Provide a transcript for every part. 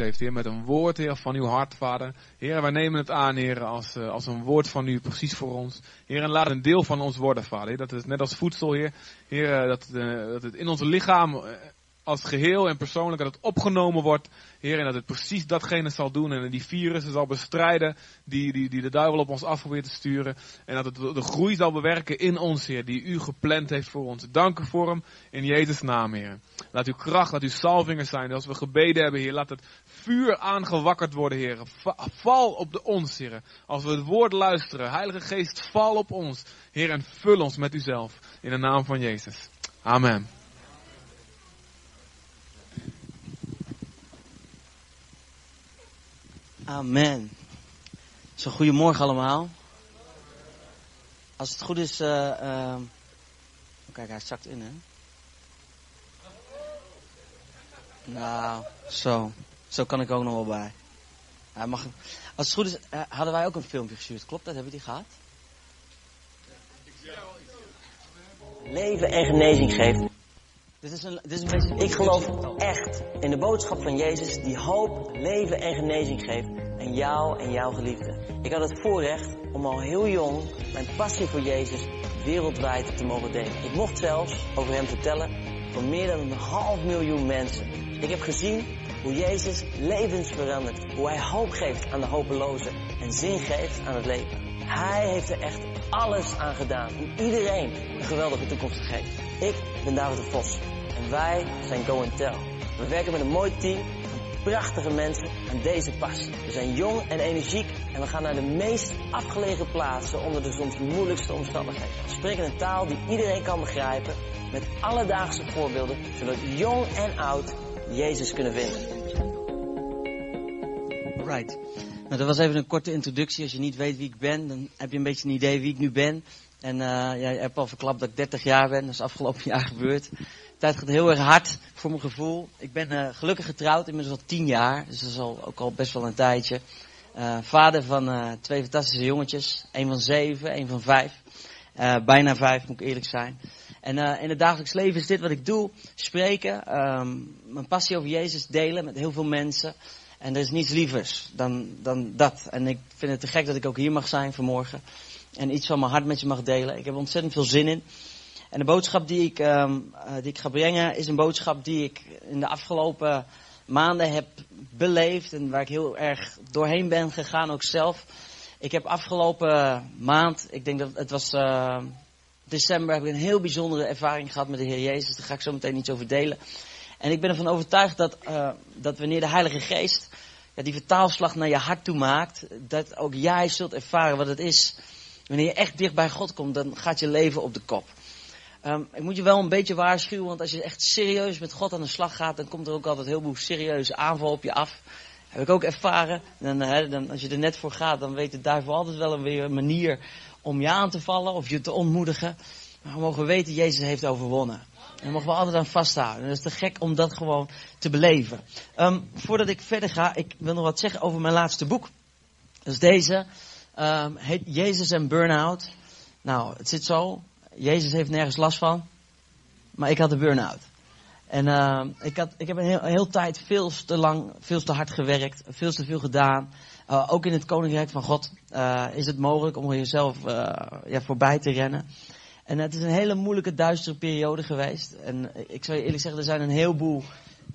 heeft, Heer, met een woord, Heer, van uw hart, Vader. Heer, wij nemen het aan, Heer, als, uh, als een woord van u precies voor ons. Heer, en laat een deel van ons worden, Vader. Dat het net als voedsel, Heer, Heer dat, uh, dat het in ons lichaam als geheel en persoonlijk dat het opgenomen wordt, Heer, en dat het precies datgene zal doen en die virussen zal bestrijden die, die, die de duivel op ons af probeert te sturen. En dat het de groei zal bewerken in ons, Heer, die u gepland heeft voor ons. Dank u voor hem in Jezus' naam, Heer. Laat uw kracht, laat uw salvingen zijn. Als we gebeden hebben, Heer, laat het vuur aangewakkerd worden, Heer. Val op de ons, Heer. Als we het woord luisteren, Heilige Geest, val op ons, Heer, en vul ons met uzelf. In de naam van Jezus. Amen. Amen. Zo, goedemorgen allemaal. Als het goed is, uh, uh, kijk, hij zakt in, hè? Nou, zo. Zo kan ik ook nog wel bij. Hij mag, als het goed is, uh, hadden wij ook een filmpje gestuurd. Klopt dat? Hebben we die gehad? Leven en genezing geeft. Dit is, een, dit is een beetje... Ik geloof echt in de boodschap van Jezus die hoop, leven en genezing geeft. En jou en jouw geliefde. Ik had het voorrecht om al heel jong mijn passie voor Jezus wereldwijd te mogen delen. Ik mocht zelfs over hem vertellen voor meer dan een half miljoen mensen. Ik heb gezien hoe Jezus levens verandert. Hoe hij hoop geeft aan de hopelozen en zin geeft aan het leven. Hij heeft er echt alles aan gedaan om iedereen een geweldige toekomst te geven. Ik ben David de Vos en wij zijn Go Tell. We werken met een mooi team van prachtige mensen aan deze passie. We zijn jong en energiek en we gaan naar de meest afgelegen plaatsen onder de soms moeilijkste omstandigheden. We spreken een taal die iedereen kan begrijpen met alledaagse voorbeelden, zodat jong en oud Jezus kunnen vinden. Right. Nou, dat was even een korte introductie. Als je niet weet wie ik ben, dan heb je een beetje een idee wie ik nu ben. En uh, ja, je hebt al verklapt dat ik 30 jaar ben. Dat is afgelopen jaar gebeurd. Tijd gaat heel erg hard voor mijn gevoel. Ik ben uh, gelukkig getrouwd, inmiddels al 10 jaar. Dus dat is al, ook al best wel een tijdje. Uh, vader van twee fantastische jongetjes. Eén van zeven, één van vijf. bijna vijf, moet ik eerlijk zijn. En in het dagelijks leven is dit wat ik doe. Spreken, um, mijn passie over Jezus delen met heel veel mensen. En er is niets lievers dan, dan dat. En ik vind het te gek dat ik ook hier mag zijn vanmorgen. En iets van mijn hart met je mag delen. Ik heb ontzettend veel zin in. En de boodschap die ik, um, uh, die ik ga brengen is een boodschap die ik in de afgelopen maanden heb beleefd. En waar ik heel erg doorheen ben gegaan ook zelf. Ik heb afgelopen maand, ik denk dat het was uh, december, heb ik een heel bijzondere ervaring gehad met de Heer Jezus. Daar ga ik zo meteen iets over delen. En ik ben ervan overtuigd dat, uh, dat wanneer de Heilige Geest ja, die vertaalslag naar je hart toe maakt, dat ook jij zult ervaren wat het is. Wanneer je echt dicht bij God komt, dan gaat je leven op de kop. Um, ik moet je wel een beetje waarschuwen, want als je echt serieus met God aan de slag gaat, dan komt er ook altijd heel veel serieuze aanval op je af. Heb ik ook ervaren. Dan, hè, dan, als je er net voor gaat, dan weet de duivel altijd wel een, weer een manier om je aan te vallen of je te ontmoedigen. Maar we mogen weten, Jezus heeft overwonnen. En daar mogen we altijd aan vasthouden. En dat is te gek om dat gewoon te beleven. Um, voordat ik verder ga, ik wil nog wat zeggen over mijn laatste boek. Dat is deze. Um, heet Jezus en Burnout. Nou, het zit zo. Jezus heeft nergens last van. Maar ik had de burn-out. En uh, ik, had, ik heb een heel, heel tijd veel te lang, veel te hard gewerkt. Veel te veel gedaan. Uh, ook in het Koninkrijk van God uh, is het mogelijk om jezelf uh, ja, voorbij te rennen. En het is een hele moeilijke, duistere periode geweest. En ik zou je eerlijk zeggen, er zijn een heleboel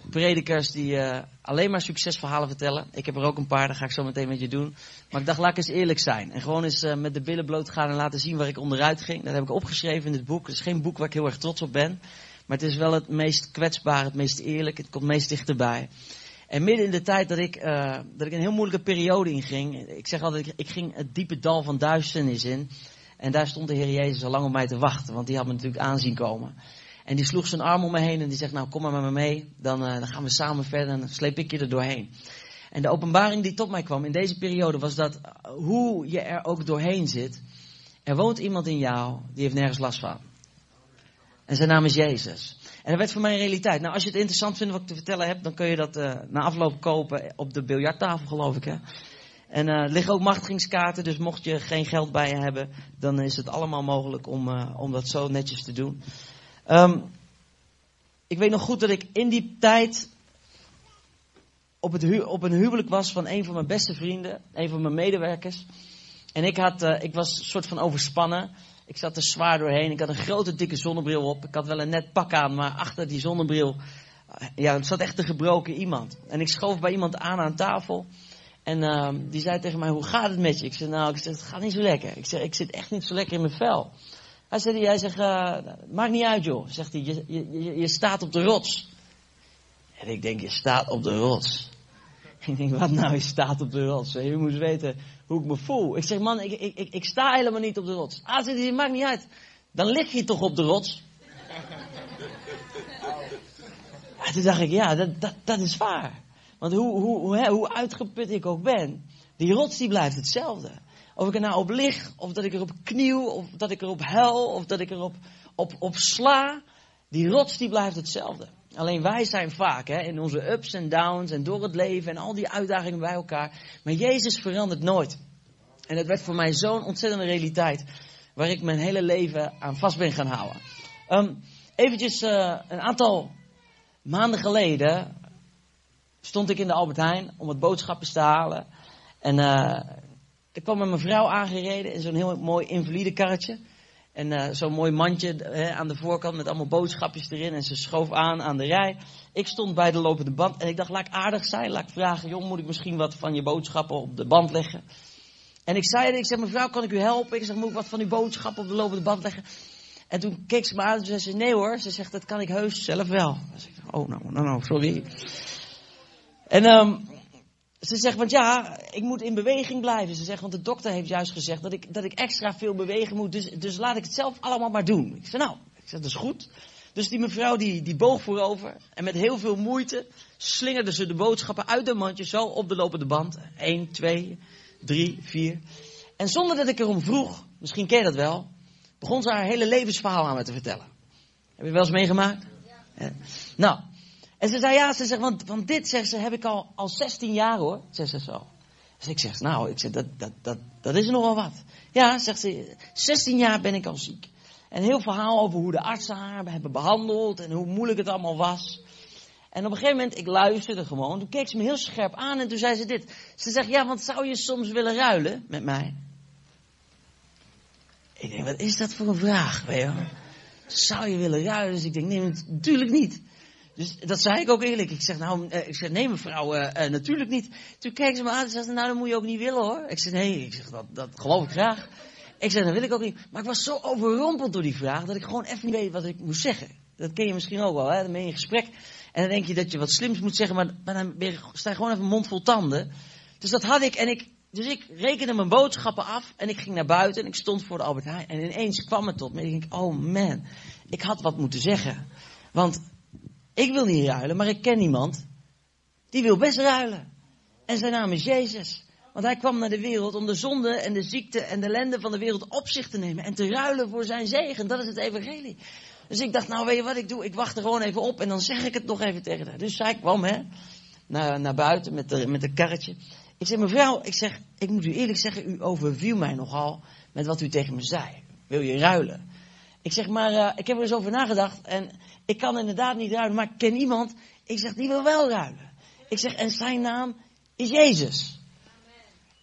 predikers die alleen maar succesverhalen vertellen. Ik heb er ook een paar, dat ga ik zo meteen met je doen. Maar ik dacht, laat ik eens eerlijk zijn. En gewoon eens met de billen bloot gaan en laten zien waar ik onderuit ging. Dat heb ik opgeschreven in dit boek. Het is geen boek waar ik heel erg trots op ben. Maar het is wel het meest kwetsbaar, het meest eerlijk. Het komt meest dichterbij. En midden in de tijd dat ik, uh, dat ik een heel moeilijke periode inging. Ik zeg altijd, ik, ging het diepe dal van duisternis in. En daar stond de Heer Jezus al lang op mij te wachten. Want die had me natuurlijk aanzien komen. En die sloeg zijn arm om me heen en die zegt, nou kom maar met me mee. Dan, uh, dan gaan we samen verder en dan sleep ik je er doorheen. En de openbaring die tot mij kwam in deze periode was dat hoe je er ook doorheen zit. Er woont iemand in jou die heeft nergens last van. En zijn naam is Jezus. En dat werd voor mij een realiteit. Nou, als je het interessant vindt wat ik te vertellen heb, dan kun je dat uh, na afloop kopen op de biljarttafel, geloof ik. Hè? En uh, er liggen ook machtigingskaarten, dus mocht je geen geld bij je hebben, dan is het allemaal mogelijk om, uh, om dat zo netjes te doen. Um, ik weet nog goed dat ik in die tijd op, het op een huwelijk was van een van mijn beste vrienden, een van mijn medewerkers. En ik, had, eh, ik was een soort van overspannen. Ik zat er zwaar doorheen. Ik had een grote dikke zonnebril op. Ik had wel een net pak aan, maar achter die zonnebril eh, ja, er zat echt een gebroken iemand. En ik schoof bij iemand aan aan tafel. En ehm, die zei tegen mij, hoe gaat het met je? Ik zei, nou, ik zeg, het gaat niet zo lekker. Ik zeg, ik zit echt niet zo lekker in mijn vel. Hij zei, hij zegt, eh, maakt niet uit joh. Zegt hij, je, je, je staat op de rots. En ik denk, je staat op de rots. Ik denk, wat nou, je staat op de rots? Je moet weten hoe ik me voel. Ik zeg, man, ik, ik, ik, ik sta helemaal niet op de rots. Ah, zegt hij, maakt niet uit. Dan lig je toch op de rots? En toen dacht ik, ja, dat, dat, dat is waar. Want hoe, hoe, hoe, hè, hoe uitgeput ik ook ben, die rots die blijft hetzelfde. Of ik er nou op lig, of dat ik erop knieuw, of dat ik erop huil, of dat ik erop op, op sla. Die rots die blijft hetzelfde. Alleen wij zijn vaak hè, in onze ups en downs en door het leven en al die uitdagingen bij elkaar. Maar Jezus verandert nooit. En het werd voor mij zo'n ontzettende realiteit. Waar ik mijn hele leven aan vast ben gaan houden. Um, eventjes uh, een aantal maanden geleden stond ik in de Albert Heijn om wat boodschappen te halen. En uh, er kwam mijn vrouw aangereden in zo'n heel mooi invalide karretje. En uh, zo'n mooi mandje hè, aan de voorkant met allemaal boodschapjes erin. En ze schoof aan aan de rij. Ik stond bij de lopende band en ik dacht, laat ik aardig zijn. Laat ik vragen, joh, moet ik misschien wat van je boodschappen op de band leggen? En ik zei, ik zeg, mevrouw, kan ik u helpen? Ik zeg, moet ik wat van uw boodschappen op de lopende band leggen? En toen keek ze me aan en zei ze, nee hoor. Ze zegt, dat kan ik heus zelf wel. Dus ik zeg, oh, nou, nou, nou, sorry. En um, ze zegt, want ja, ik moet in beweging blijven. Ze zegt, want de dokter heeft juist gezegd dat ik, dat ik extra veel bewegen moet. Dus, dus laat ik het zelf allemaal maar doen. Ik zeg, nou, ik zeg, dat is goed. Dus die mevrouw die, die boog voorover. En met heel veel moeite slingerde ze de boodschappen uit de mandje zo op de lopende band. 1, 2, 3, 4. En zonder dat ik erom vroeg, misschien ken je dat wel, begon ze haar hele levensverhaal aan me te vertellen. Heb je wel eens meegemaakt? Ja. Nou, en ze zei ja, ze zegt, want, want dit zegt ze, heb ik al, al 16 jaar hoor, zegt ze zo. Dus ik zeg, nou, ik zeg, dat, dat, dat, dat is nogal wat. Ja, zegt ze, 16 jaar ben ik al ziek. En heel verhaal over hoe de artsen haar hebben behandeld en hoe moeilijk het allemaal was. En op een gegeven moment, ik luisterde gewoon, toen keek ze me heel scherp aan en toen zei ze dit. Ze zegt, ja, want zou je soms willen ruilen met mij? Ik denk, wat is dat voor een vraag, weet je? Zou je willen ruilen? Dus ik denk, nee, natuurlijk niet. Dus dat zei ik ook eerlijk. Ik zeg, nou, ik zeg, nee mevrouw, uh, uh, natuurlijk niet. Toen keek ze me aan en zei, nou, dat moet je ook niet willen hoor. Ik zeg, nee, ik zeg, dat, dat geloof ik graag. Ik zeg, dat wil ik ook niet. Maar ik was zo overrompeld door die vraag, dat ik gewoon even niet weet wat ik moest zeggen. Dat ken je misschien ook wel, hè? Dan ben je in gesprek en dan denk je dat je wat slims moet zeggen, maar, dan sta je gewoon even mond vol tanden. Dus dat had ik en ik, dus ik rekende mijn boodschappen af en ik ging naar buiten en ik stond voor de Albert Heijn. En ineens kwam het tot me ik denk, oh man, ik had wat moeten zeggen. Want ik wil niet ruilen, maar ik ken iemand die wil best ruilen. En zijn naam is Jezus. Want hij kwam naar de wereld om de zonde en de ziekte en de ellende van de wereld op zich te nemen. En te ruilen voor zijn zegen. Dat is het evangelie. Dus ik dacht, nou weet je wat ik doe? Ik wacht er gewoon even op en dan zeg ik het nog even tegen haar. Dus zij kwam hè, naar, naar buiten met, de, met een karretje. Ik zeg, mevrouw, ik zeg, ik moet u eerlijk zeggen, u overviel mij nogal met wat u tegen me zei. Wil je ruilen? Ik zeg, maar uh, ik heb er eens over nagedacht en ik kan inderdaad niet ruilen, maar ik ken iemand. Ik zeg, die wil wel ruilen. Ik zeg, en zijn naam is Jezus.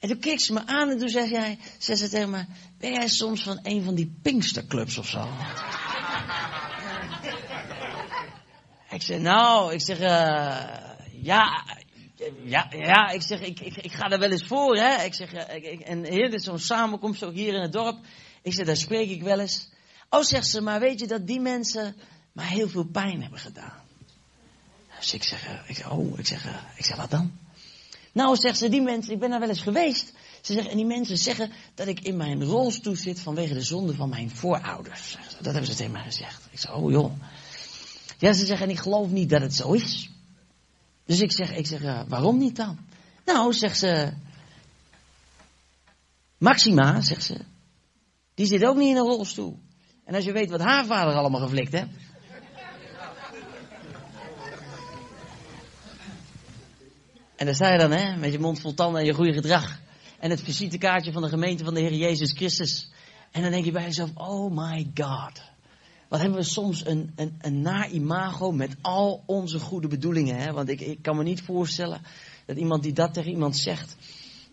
En toen keek ze me aan en toen zei, jij, zei ze tegen ben jij soms van een van die Pinksterclubs of zo? ik zeg, nou, ik zeg, uh, ja, ja, ja, ik zeg, ik, ik, ik ga er wel eens voor, hè. Ik zeg, ik, ik, en hier, dit is zo'n samenkomst ook hier in het dorp. Ik zeg, daar spreek ik wel eens. Oh, zegt ze, maar weet je dat die mensen maar heel veel pijn hebben gedaan? Dus ik zeg, ik zeg oh, ik zeg, ik zeg, wat dan? Nou, zegt ze, die mensen, ik ben daar wel eens geweest. Ze zegt, en die mensen zeggen dat ik in mijn rolstoel zit vanwege de zonde van mijn voorouders. Dat hebben ze tegen mij gezegd. Ik zeg, oh joh. Ja, ze zeggen, en ik geloof niet dat het zo is. Dus ik zeg, ik zeg, uh, waarom niet dan? Nou, zegt ze, Maxima, zegt ze, die zit ook niet in een rolstoel. En als je weet wat haar vader allemaal geflikt heeft. En daar sta je dan, hè, met je mond vol tanden en je goede gedrag. En het visitekaartje van de gemeente van de Heer Jezus Christus. En dan denk je bij jezelf, oh my God. Wat hebben we soms een, een, een na imago met al onze goede bedoelingen. Hè? Want ik, ik kan me niet voorstellen Dat iemand die dat tegen iemand zegt,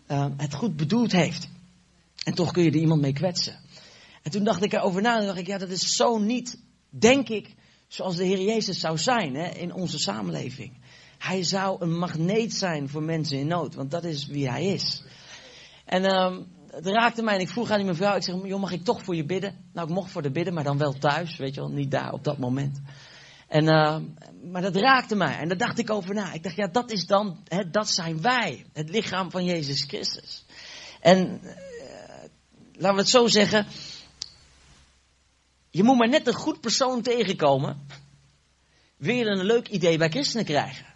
uh, het goed bedoeld heeft. En toch kun je er iemand mee kwetsen. En toen dacht ik erover na en dacht ik, ja, dat is zo niet, denk ik, zoals de Heer Jezus zou zijn hè, in onze samenleving. Hij zou een magneet zijn voor mensen in nood, want dat is wie hij is. En uh, het raakte mij en ik vroeg aan die mevrouw, ik zeg, joh, mag ik toch voor je bidden? Nou, ik mocht voor de bidden, maar dan wel thuis, weet je wel, niet daar op dat moment. En, uh, maar dat raakte mij en daar dacht ik over na. Ik dacht, ja, dat is dan, hè, dat zijn wij, het lichaam van Jezus Christus. En uh, laten we het zo zeggen, je moet maar net een goed persoon tegenkomen, wil je een leuk idee bij christenen krijgen.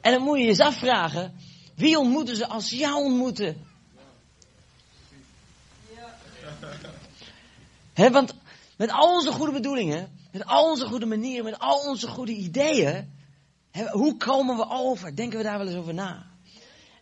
En dan moet je eens afvragen, wie ontmoeten ze als jou ontmoeten? He, want met al onze goede bedoelingen, met al onze goede manieren, met al onze goede ideeën, hoe komen we over? Denken we daar wel eens over na?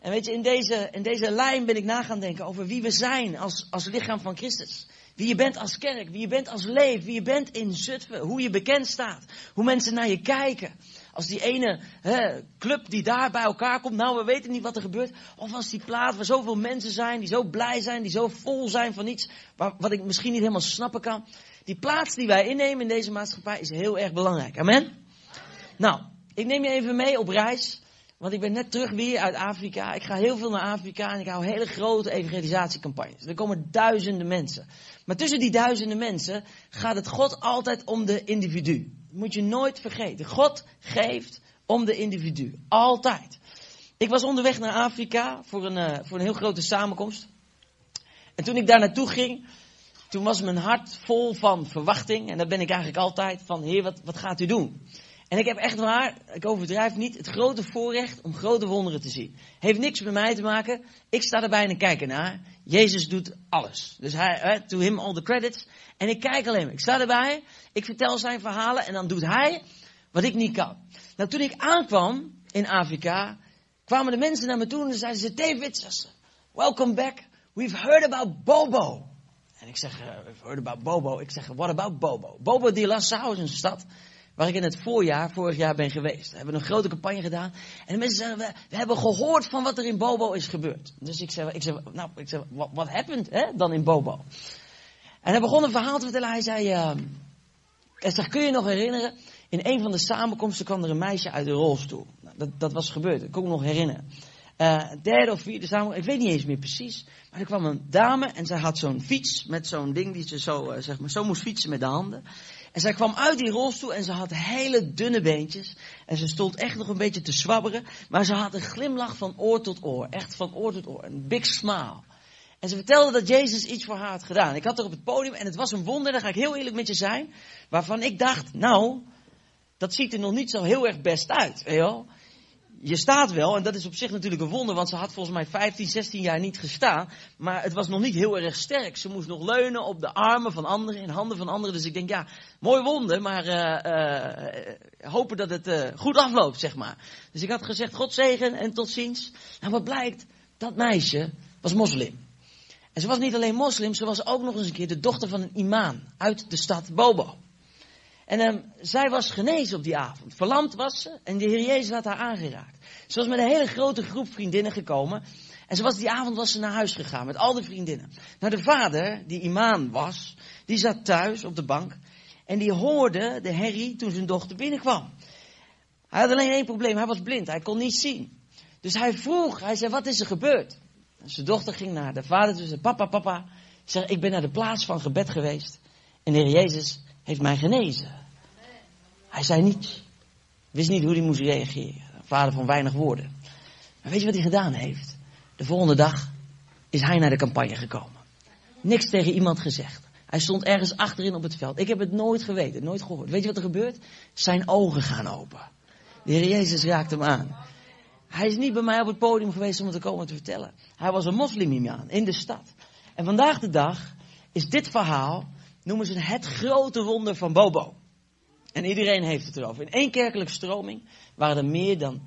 En weet je, in deze, in deze lijn ben ik na gaan denken over wie we zijn als, als lichaam van Christus. Wie je bent als kerk, wie je bent als leef, wie je bent in Zutphen, hoe je bekend staat, hoe mensen naar je kijken. Als die ene hè, club die daar bij elkaar komt, nou we weten niet wat er gebeurt. Of als die plaats waar zoveel mensen zijn, die zo blij zijn, die zo vol zijn van iets wat ik misschien niet helemaal snappen kan. Die plaats die wij innemen in deze maatschappij is heel erg belangrijk. Amen? Nou, ik neem je even mee op reis. Want ik ben net terug weer uit Afrika. Ik ga heel veel naar Afrika en ik hou hele grote evangelisatiecampagnes. Er komen duizenden mensen. Maar tussen die duizenden mensen gaat het God altijd om de individu. Dat moet je nooit vergeten. God geeft om de individu. Altijd. Ik was onderweg naar Afrika voor een, uh, voor een heel grote samenkomst. En toen ik daar naartoe ging, toen was mijn hart vol van verwachting. En dat ben ik eigenlijk altijd van, heer, wat, wat gaat u doen? En ik heb echt waar, ik overdrijf niet, het grote voorrecht om grote wonderen te zien. Heeft niks met mij te maken. Ik sta erbij en kijk ernaar. Jezus doet alles. Dus hij, to him all the credits. En ik kijk alleen maar. Ik sta erbij, ik vertel zijn verhalen en dan doet hij wat ik niet kan. Nou, toen ik aankwam in Afrika, kwamen de mensen naar me toe en zeiden ze, David, welcome back. We've heard about Bobo. En ik zeg, we've heard about Bobo. Ik zeg, what about Bobo? Bobo di Lassau is een stad waar ik in het voorjaar, vorig jaar ben geweest. We hebben een grote campagne gedaan. En de mensen zeggen, we, we hebben gehoord van wat er in Bobo is gebeurd. Dus ik zeg, ik zeg nou, ik zeg, wat, wat happened hè, dan in Bobo? En hij begon een verhaal te vertellen. Hij zei, uh, kun je nog herinneren? In een van de samenkomsten kwam er een meisje uit de rolstoel. Nou, dat, dat was gebeurd, dat kon ik me nog herinneren. Uh, derde of vierde samenkomst, ik weet niet eens meer precies. Maar er kwam een dame en zij had zo'n fiets met zo'n ding die ze zo, uh, zeg maar, zo moest fietsen met de handen. En zij kwam uit die rolstoel en ze had hele dunne beentjes. En ze stond echt nog een beetje te zwabberen. Maar ze had een glimlach van oor tot oor. Echt van oor tot oor. Een big smile. En ze vertelde dat Jezus iets voor haar had gedaan. Ik had er op het podium en het was een wonder, daar ga ik heel eerlijk met je zijn. Waarvan ik dacht, nou, dat ziet er nog niet zo heel erg best uit. Weet je wel? Je staat wel, en dat is op zich natuurlijk een wonder, want ze had volgens mij 15, 16 jaar niet gestaan. Maar het was nog niet heel erg sterk. Ze moest nog leunen op de armen van anderen, in handen van anderen. Dus ik denk, ja, mooi wonder, maar uh, uh, hopen dat het uh, goed afloopt, zeg maar. Dus ik had gezegd, God zegen en tot ziens. Nou, wat blijkt, dat meisje was moslim. En ze was niet alleen moslim, ze was ook nog eens een keer de dochter van een imam uit de stad Bobo. En um, zij was genezen op die avond. Verlamd was ze en de Heer Jezus had haar aangeraakt. Ze was met een hele grote groep vriendinnen gekomen. En ze was, die avond was ze naar huis gegaan met al die vriendinnen. Nou, de vader, die imam was, die zat thuis op de bank. En die hoorde de herrie toen zijn dochter binnenkwam. Hij had alleen één probleem, hij was blind, hij kon niet zien. Dus hij vroeg, hij zei, wat is er gebeurd? En zijn dochter ging naar de vader toe en zei, papa, papa. Zeg, ik ben naar de plaats van gebed geweest. En de Heer Jezus heeft mij genezen. Hij zei niets. Wist niet hoe hij moest reageren. Vader van weinig woorden. Maar weet je wat hij gedaan heeft? De volgende dag is hij naar de campagne gekomen. Niks tegen iemand gezegd. Hij stond ergens achterin op het veld. Ik heb het nooit geweten, nooit gehoord. Weet je wat er gebeurt? Zijn ogen gaan open. De Heer Jezus raakt hem aan. Hij is niet bij mij op het podium geweest om het te komen te vertellen. Hij was een moslimimam in de stad. En vandaag de dag is dit verhaal, noemen ze het grote wonder van Bobo. En iedereen heeft het erover. In één kerkelijke stroming waren er meer dan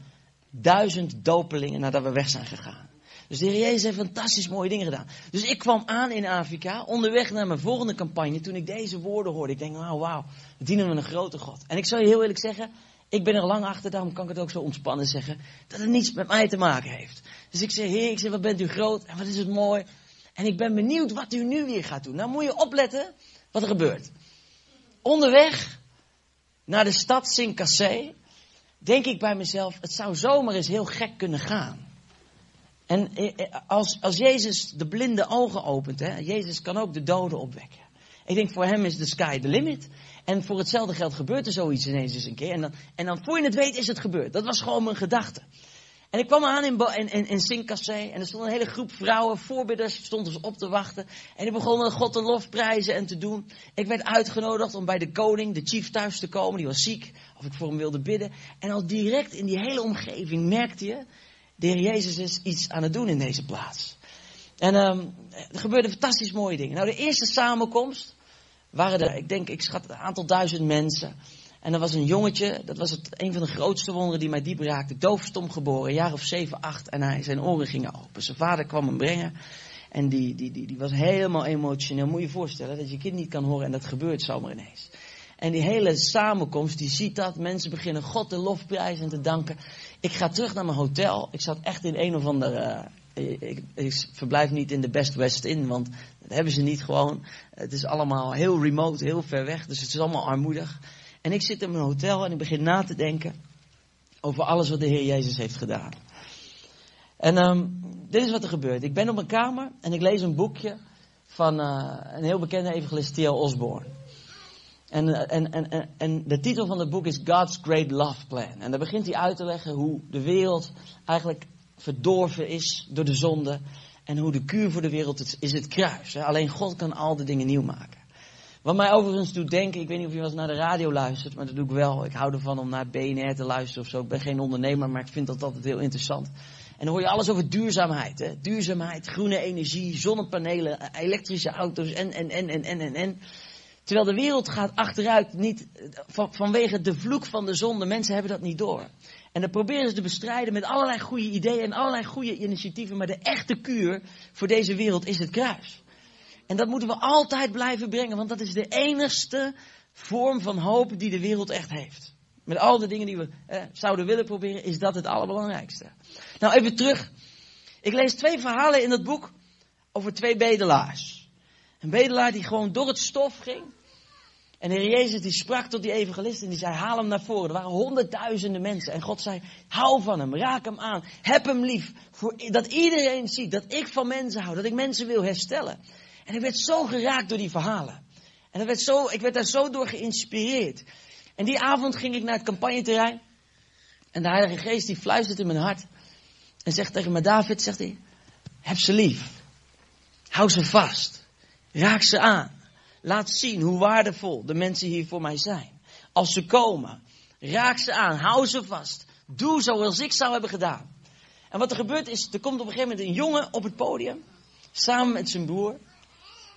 duizend dopelingen nadat we weg zijn gegaan. Dus de Heer Jezus heeft fantastisch mooie dingen gedaan. Dus ik kwam aan in Afrika, onderweg naar mijn volgende campagne, toen ik deze woorden hoorde. Ik denk, wauw, wauw, dienen we een grote God. En ik zal je heel eerlijk zeggen, ik ben er lang achter, daarom kan ik het ook zo ontspannen zeggen, dat het niets met mij te maken heeft. Dus ik zeg, Heer, ik zeg, wat bent u groot en wat is het mooi. En ik ben benieuwd wat u nu weer gaat doen. Nou moet je opletten wat er gebeurt. Onderweg naar de stad Sincassé, denk ik bij mezelf, het zou zomaar eens heel gek kunnen gaan. En eh, eh, als, als Jezus de blinde ogen opent, hè, Jezus kan ook de doden opwekken. Ik denk voor hem is de sky the limit. En voor hetzelfde geld gebeurt er zoiets ineens eens een keer. En dan, en dan voor je het weet is het gebeurd. Dat was gewoon mijn gedachte. En ik kwam aan in, in, in, in en er stond een hele groep vrouwen, voorbidders, stonden ze op te wachten. En die begonnen God een lof prijzen en te doen. Ik werd uitgenodigd om bij de koning, de chief thuis te komen, die was ziek, of ik voor hem wilde bidden. En al direct in die hele omgeving merkte je, de Heer Jezus is iets aan het doen in deze plaats. En um, er gebeurden fantastisch mooie dingen. Nou, de eerste samenkomst waren er, ik denk, ik schat een aantal duizend mensen. En er was een jongetje, dat was het, een van de grootste wonderen die mij diep raakte. Doofstom geboren, jaar of zeven, acht. En hij, zijn oren gingen open. Zijn vader kwam hem brengen. En die, die, die, die was helemaal emotioneel. Moet je je voorstellen dat je kind niet kan horen en dat gebeurt zomaar ineens. En die hele samenkomst, die ziet dat. Mensen beginnen God de lofprijs en te danken. Ik ga terug naar mijn hotel. Ik zat echt in een of andere... Uh, ik, verblijf niet in de Best West Inn, want dat hebben ze niet gewoon. Het is allemaal heel remote, heel ver weg. Dus het is allemaal armoedig. En ik zit in mijn hotel en ik begin na te denken over alles wat de Heer Jezus heeft gedaan. En um, dit is wat er gebeurt. Ik ben op mijn kamer en ik lees een boekje van uh, een heel bekende evangelist Theo Osborne. En, en, en, en, de titel van het boek is God's Great Love Plan. En daar begint hij uit te leggen hoe de wereld eigenlijk verdorven is door de zonde. En hoe de kuur voor de wereld is, is het kruis. Alleen God kan al de dingen nieuw maken. Wat mij overigens doet denken, ik weet niet of je wel eens naar de radio luistert, maar dat doe ik wel. Ik hou ervan om naar BNR te luisteren of zo. Ik ben geen ondernemer, maar ik vind dat altijd heel interessant. En dan hoor je alles over duurzaamheid. Hè? Duurzaamheid, groene energie, zonnepanelen, elektrische auto's en, en, en, en, en, en. Terwijl de wereld gaat achteruit, niet van, vanwege de vloek van de zon. De mensen hebben dat niet door. En dan proberen ze te bestrijden met allerlei goede ideeën en allerlei goede initiatieven. Maar de echte kuur voor deze wereld is het kruis. En dat moeten we altijd blijven brengen, want dat is de enigste vorm van hoop die de wereld echt heeft. Met al de dingen die we eh, zouden willen proberen, is dat het allerbelangrijkste. Nou, even terug. Ik lees twee verhalen in het boek over twee bedelaars. Een bedelaar die gewoon door het stof ging. En de Heer Jezus die sprak tot die evangelist en die zei, haal hem naar voren. Er waren honderdduizenden mensen. En God zei, hou van hem, raak hem aan, heb hem lief. Voor, dat iedereen ziet dat ik van mensen hou, dat ik mensen wil herstellen. En ik werd zo geraakt door die verhalen. En werd zo, ik werd daar zo door geïnspireerd. En die avond ging ik naar het campagneterrein. En de Heilige Geest die fluistert in mijn hart. En zegt tegen me, David, zegt hij, heb ze lief. Hou ze vast. Raak ze aan. Laat zien hoe waardevol de mensen hier voor mij zijn. Als ze komen, raak ze aan. Hou ze vast. Doe zoals ik zou hebben gedaan. En wat er gebeurt is, er komt op een gegeven moment een jongen op het podium. Samen met zijn broer.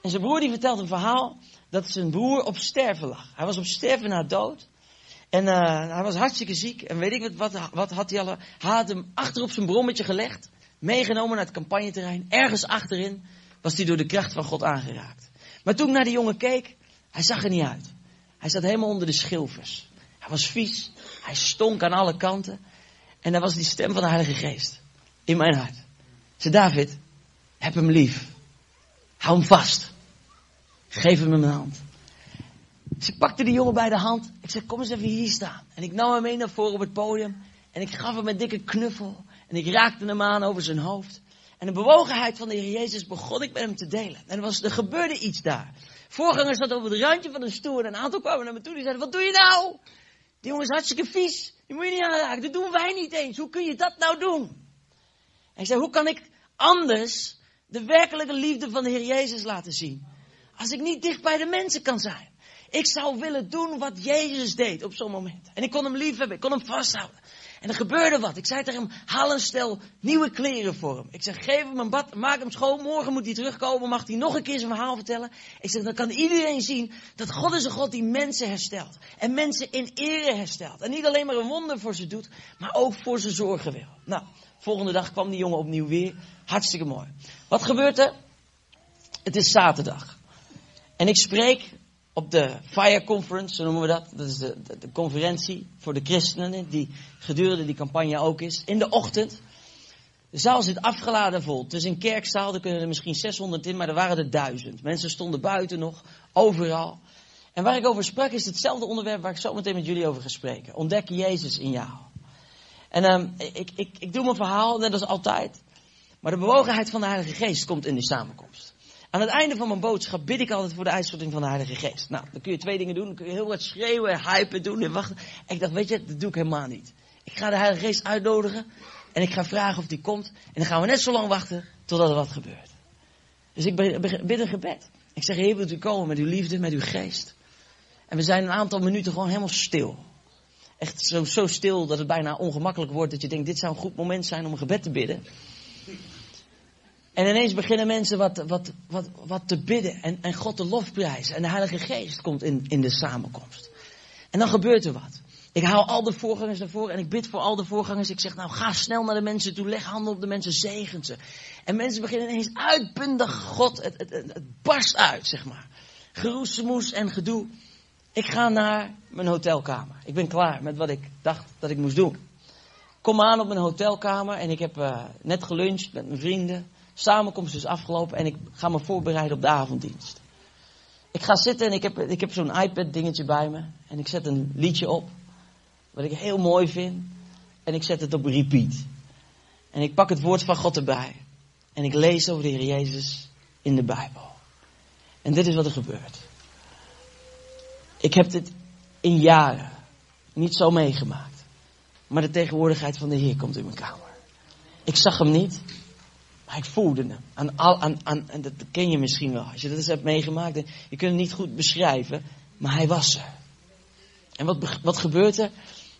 En zijn broer die vertelt een verhaal dat zijn broer op sterven lag. Hij was op sterven na dood. En uh, hij was hartstikke ziek. En weet ik wat, wat, wat had hij al? Hij had hem achter op zijn brommetje gelegd. Meegenomen naar het campagneterrein. Ergens achterin was hij door de kracht van God aangeraakt. Maar toen ik naar die jongen keek, hij zag er niet uit. Hij zat helemaal onder de schilfers. Hij was vies. Hij stonk aan alle kanten. En daar was die stem van de Heilige Geest. In mijn hart. Ze David, heb hem lief. Hou hem vast. Geef hem een hand. Ze pakte die jongen bij de hand. Ik zei, kom eens even hier staan. En ik nam hem mee naar voren op het podium. En ik gaf hem een dikke knuffel. En ik raakte hem aan over zijn hoofd. En de bewogenheid van de Heer Jezus begon ik met hem te delen. En er, was, er gebeurde iets daar. Voorganger zat over het randje van een stoel. En een aantal kwamen naar me toe. Die zeiden, wat doe je nou? Die jongen is hartstikke vies. Die moet je niet aanraken. Dat doen wij niet eens. Hoe kun je dat nou doen? En ik zei, hoe kan ik anders de werkelijke liefde van de Heer Jezus laten zien? Als ik niet dicht bij de mensen kan zijn. Ik zou willen doen wat Jezus deed op zo'n moment. En ik kon hem lief hebben, ik kon hem vasthouden. En er gebeurde wat. Ik zei tegen hem, haal een stel nieuwe kleren voor hem. Ik zeg, geef hem een bad, maak hem schoon. Morgen moet hij terugkomen, mag hij nog een keer zijn verhaal vertellen. Ik zeg, dan kan iedereen zien dat God is een God die mensen herstelt. En mensen in ere herstelt. En niet alleen maar een wonder voor ze doet, maar ook voor ze zorgen wil. Nou, volgende dag kwam die jongen opnieuw weer. Hartstikke mooi. Wat gebeurt er? Het is zaterdag. En ik spreek op de Fire Conference, zo noemen we dat. Dat is de, de, conferentie voor de christenen, die gedurende die campagne ook is. In de ochtend. De zaal zit afgeladen vol. Het is een kerkzaal, er kunnen er misschien 600 in, maar er waren er duizend. Mensen stonden buiten nog, overal. En waar ik over sprak is hetzelfde onderwerp waar ik zo meteen met jullie over ga spreken. Ontdek Jezus in jou. En um, ik, ik, ik doe mijn verhaal, net als altijd. Maar de bewogenheid van de Heilige Geest komt in die samenkomst. Aan het einde van mijn boodschap bid ik altijd voor de uitstorting van de Heilige Geest. Nou, dan kun je twee dingen doen. Dan kun je heel wat schreeuwen, hypen doen en wachten. En ik dacht, weet je, dat doe ik helemaal niet. Ik ga de Heilige Geest uitnodigen. En ik ga vragen of die komt. En dan gaan we net zo lang wachten totdat er wat gebeurt. Dus ik bid een gebed. Ik zeg, Heer, wilt u komen met uw liefde, met uw geest? En we zijn een aantal minuten gewoon helemaal stil. Echt zo, zo stil dat het bijna ongemakkelijk wordt. Dat je denkt, dit zou een goed moment zijn om een gebed te bidden. En ineens beginnen mensen wat, wat, wat, wat te bidden en, en God te lofprijzen. En de Heilige Geest komt in, in de samenkomst. En dan gebeurt er wat. Ik haal al de voorgangers naar voren en ik bid voor al de voorgangers. Ik zeg, nou ga snel naar de mensen toe, leg handen op de mensen, zegen ze. En mensen beginnen ineens uitbundig God, het, het, barst uit, zeg maar. Geroezemoes en gedoe. Ik ga naar mijn hotelkamer. Ik ben klaar met wat ik dacht dat ik moest doen. Kom aan op mijn hotelkamer en ik heb uh, net geluncht met mijn vrienden. Samenkomst is afgelopen en ik ga me voorbereiden op de avonddienst. Ik ga zitten en ik heb, ik heb zo'n iPad dingetje bij me. En ik zet een liedje op. Wat ik heel mooi vind. En ik zet het op repeat. En ik pak het woord van God erbij. En ik lees over de Heer Jezus in de Bijbel. En dit is wat er gebeurt. Ik heb dit in jaren niet zo meegemaakt. Maar de tegenwoordigheid van de Heer komt in mijn kamer. Ik zag hem niet. Maar ik voelde. Aan al, aan, aan, en dat ken je misschien wel. Als je dat eens hebt meegemaakt. Je kunt het niet goed beschrijven. Maar hij was er. En wat, wat gebeurt er?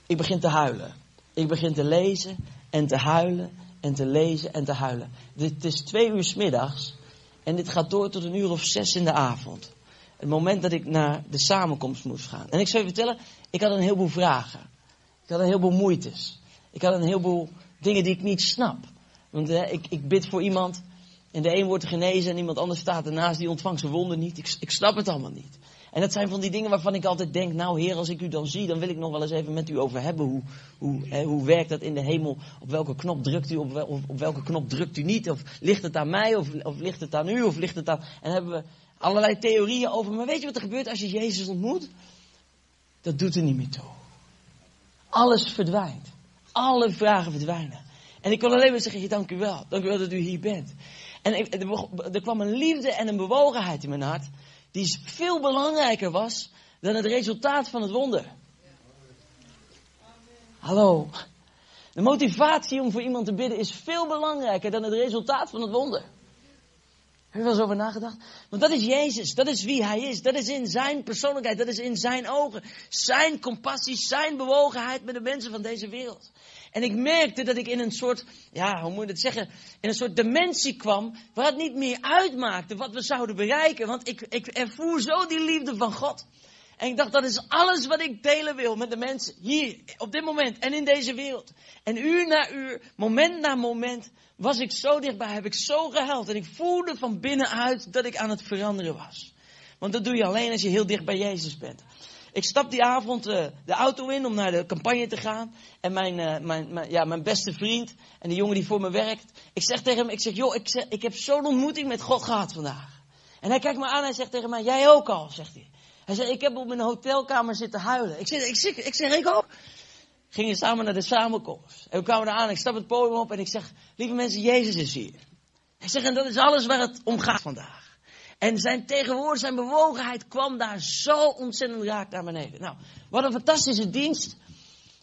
Ik begin te huilen. Ik begin te lezen en te huilen en te lezen en te huilen. Dit is twee uur s middags. En dit gaat door tot een uur of zes in de avond. Het moment dat ik naar de samenkomst moest gaan. En ik zou je vertellen, ik had een heleboel vragen. Ik had een heleboel moeites. Ik had een heleboel dingen die ik niet snap. Want ik, ik bid voor iemand en de een wordt genezen en iemand anders staat ernaast die ontvangt zijn wonden niet. Ik, ik snap het allemaal niet. En dat zijn van die dingen waarvan ik altijd denk, nou heer, als ik u dan zie, dan wil ik nog wel eens even met u over hebben. Hoe, hoe, hoe werkt dat in de hemel? Op welke knop drukt u, op, op welke knop drukt u niet? Of ligt het aan mij, of, of ligt het aan u, of ligt het aan... En hebben we allerlei theorieën over. Maar weet je wat er gebeurt als je Jezus ontmoet? Dat doet er niet meer toe. Alles verdwijnt. Alle vragen verdwijnen. En ik wil alleen maar zeggen, dank u wel. Dank u wel dat u hier bent. En er kwam een liefde en een bewogenheid in mijn hart. Die veel belangrijker was dan het resultaat van het wonder. Hallo. De motivatie om voor iemand te bidden is veel belangrijker dan het resultaat van het wonder. Heb je wel eens over nagedacht? Want dat is Jezus, dat is wie Hij is, dat is in Zijn persoonlijkheid, dat is in Zijn ogen. Zijn compassie, Zijn bewogenheid met de mensen van deze wereld. En ik merkte dat ik in een soort, ja, hoe moet je het zeggen, in een soort dimensie kwam, waar het niet meer uitmaakte wat we zouden bereiken. Want ik, ik ervoer zo die liefde van God. En ik dacht, dat is alles wat ik delen wil met de mensen hier, op dit moment en in deze wereld. En uur na uur, moment na moment, was ik zo dichtbij, heb ik zo gehuild. En ik voelde van binnenuit dat ik aan het veranderen was. Want dat doe je alleen als je heel dicht bij Jezus bent. Ik stap die avond uh, de auto in om naar de campagne te gaan. En mijn, uh, mijn, ja, mijn beste vriend en de jongen die voor me werkt. Ik zeg tegen hem, ik zeg, joh, ik, ik heb zo'n ontmoeting met God gehad vandaag. En hij kijkt me aan en hij zegt tegen mij, jij ook al, zegt hij. Hij zegt, ik heb op mijn hotelkamer zitten huilen. Ik zeg, ik zeg, ik, zeg, ik ook. Gingen samen naar de samenkomst. En we kwamen eraan, ik stap het podium op en ik zeg, lieve mensen, Jezus is hier. Ik zeg, en dat is alles waar het om gaat vandaag. En zijn tegenwoordig, zijn bewogenheid kwam daar zo ontzettend raak naar beneden. Nou, wat een fantastische dienst.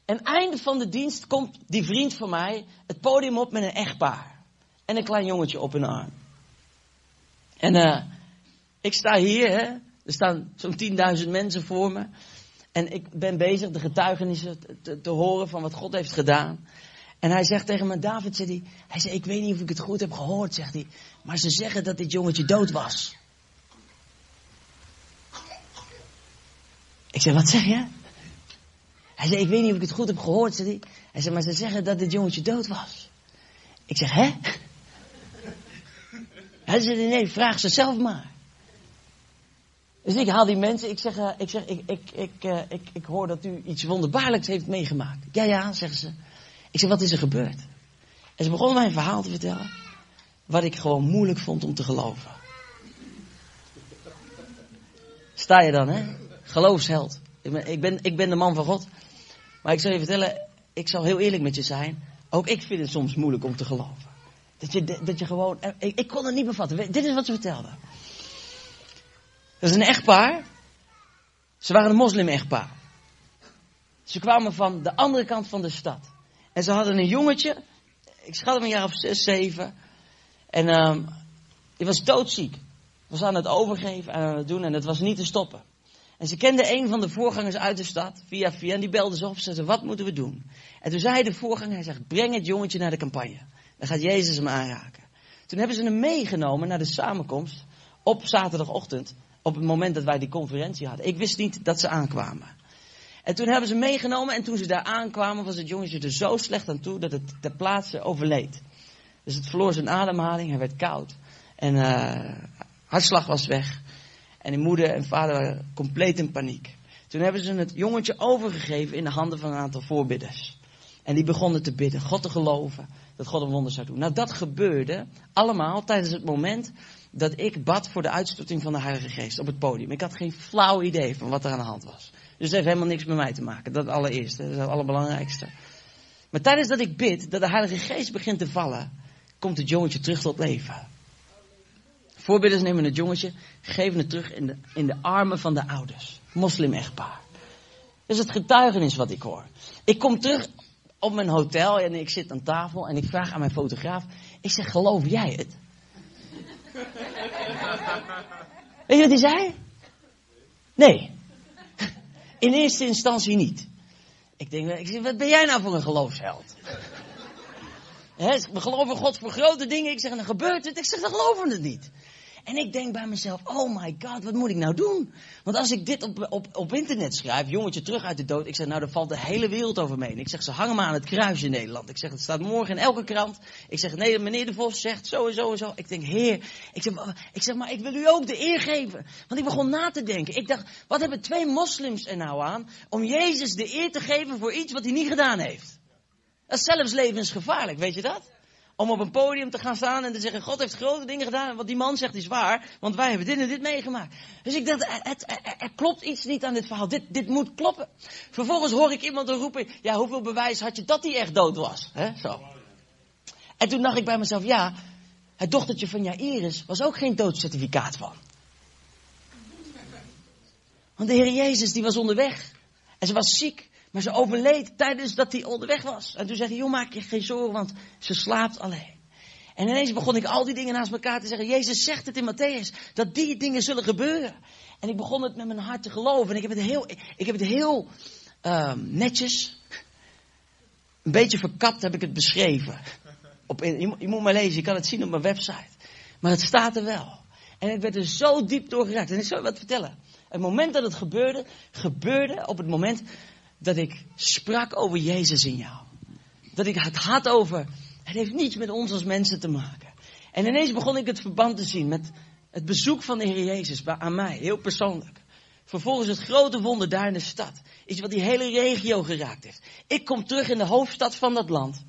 En einde van de dienst komt die vriend van mij het podium op met een echtpaar. En een klein jongetje op hun arm. En uh, ik sta hier, hè, Er staan zo'n 10.000 mensen voor me. En ik ben bezig de getuigenissen te, te, horen van wat God heeft gedaan. En hij zegt tegen me, David, zegt hij, hij zei, ik weet niet of ik het goed heb gehoord, zegt hij. Maar ze zeggen dat dit jongetje dood was. Ik zeg, wat zeg je? Hij zei, ik weet niet of ik het goed heb gehoord, zei hij. Hij zei, maar ze zeggen dat dit jongetje dood was. Ik zeg, hè? Hij zei, nee, vraag ze zelf maar. Dus ik haal die mensen, ik zeg, uh, ik, zeg ik, ik, ik, uh, ik, ik hoor dat u iets wonderbaarlijks heeft meegemaakt. Ja, ja, zeggen ze. Ik zeg, wat is er gebeurd? En ze begonnen mij een verhaal te vertellen, wat ik gewoon moeilijk vond om te geloven. Sta je dan, hè? Geloofsheld. Ik ben, ik ben, de man van God. Maar ik zal je vertellen, ik zal heel eerlijk met je zijn. Ook ik vind het soms moeilijk om te geloven. Dat je, dat je gewoon, ik, ik kon het niet bevatten. Dit is wat ze vertelden. Dat is een echtpaar. Ze waren een moslim-echtpaar. Ze kwamen van de andere kant van de stad. En ze hadden een jongetje. Ik schat hem een jaar of zes, zeven. En um, die was doodziek. Was aan het overgeven en aan het doen. En het was niet te stoppen. En ze kende een van de voorgangers uit de stad, via via, en die belde ze op. Ze zei, wat moeten we doen? En toen zei de voorganger, hij zegt, breng het jongetje naar de campagne. Dan gaat Jezus hem aanraken. Toen hebben ze hem meegenomen naar de samenkomst op zaterdagochtend. Op het moment dat wij die conferentie hadden. Ik wist niet dat ze aankwamen. En toen hebben ze meegenomen en toen ze daar aankwamen was het jongetje er zo slecht aan toe dat het ter plaatse overleed. Dus het verloor zijn ademhaling, hij werd koud. En uh, hartslag was weg. En die moeder en vader waren compleet in paniek. Toen hebben ze het jongetje overgegeven in de handen van een aantal voorbidders. En die begonnen te bidden, God te geloven dat God een wonder zou doen. Nou, dat gebeurde allemaal tijdens het moment dat ik bad voor de uitstorting van de Heilige Geest op het podium. Ik had geen flauw idee van wat er aan de hand was. Dus het heeft helemaal niks met mij te maken. Dat allereerste, dat is het allerbelangrijkste. Maar tijdens dat ik bid, dat de Heilige Geest begint te vallen, komt het jongetje terug tot leven. Voorbidders nemen het jongetje, geven het terug in de, in de armen van de ouders. Moslim-echtpaar. Dat is het getuigenis wat ik hoor. Ik kom terug op mijn hotel en ik zit aan tafel en ik vraag aan mijn fotograaf. Ik zeg, geloof jij het? Weet je wat hij zei? Nee. In eerste instantie niet. Ik denk, wat ben jij nou voor een geloofsheld? He, we geloven God voor grote dingen. Ik zeg, dan gebeurt het. Ik zeg, dan geloven we het niet. En ik denk bij mezelf, oh my god, wat moet ik nou doen? Want als ik dit op, op, op internet schrijf, jongetje terug uit de dood. Ik zeg, nou, dan valt de hele wereld over me heen. Ik zeg, ze hangen me aan het kruis in Nederland. Ik zeg, het staat morgen in elke krant. Ik zeg, nee, meneer de Vos zegt zo en zo en zo. Ik denk, heer, ik zeg, ik zeg, maar ik wil u ook de eer geven. Want ik begon na te denken. Ik dacht, wat hebben twee moslims er nou aan om Jezus de eer te geven voor iets wat hij niet gedaan heeft? Dat is zelfs levensgevaarlijk, weet je dat? Om op een podium te gaan staan en te zeggen, God heeft grote dingen gedaan. En wat die man zegt is waar, want wij hebben dit en dit meegemaakt. Dus ik dacht, het, er, er, klopt iets niet aan dit verhaal. Dit, dit moet kloppen. Vervolgens hoor ik iemand roepen, ja, hoeveel bewijs had je dat hij echt dood was? Zo. En toen dacht ik bij mezelf, ja, het dochtertje van Jairus was ook geen doodcertificaat van. Want de Heer Jezus, die was onderweg. En ze was ziek. Maar ze overleed tijdens dat hij onderweg was. En toen zei hij, joh, maak je geen zorgen, want ze slaapt alleen. En ineens begon ik al die dingen naast elkaar te zeggen. Jezus zegt het in Matthäus, dat die dingen zullen gebeuren. En ik begon het met mijn hart te geloven. En ik heb het heel, ik heb het heel uh, netjes, een beetje verkapt heb ik het beschreven. Op, je, je moet maar lezen, je kan het zien op mijn website. Maar het staat er wel. En ik werd er zo diep door geraakt. En ik zal je wat vertellen. Het moment dat het gebeurde, gebeurde op het moment dat ik sprak over Jezus in jou. Dat ik het had over, het heeft niets met ons als mensen te maken. En ineens begon ik het verband te zien met het bezoek van de Heer Jezus aan mij, heel persoonlijk. Vervolgens het grote wonder daar in de stad. Iets wat die hele regio geraakt heeft. Ik kom terug in de hoofdstad van dat land.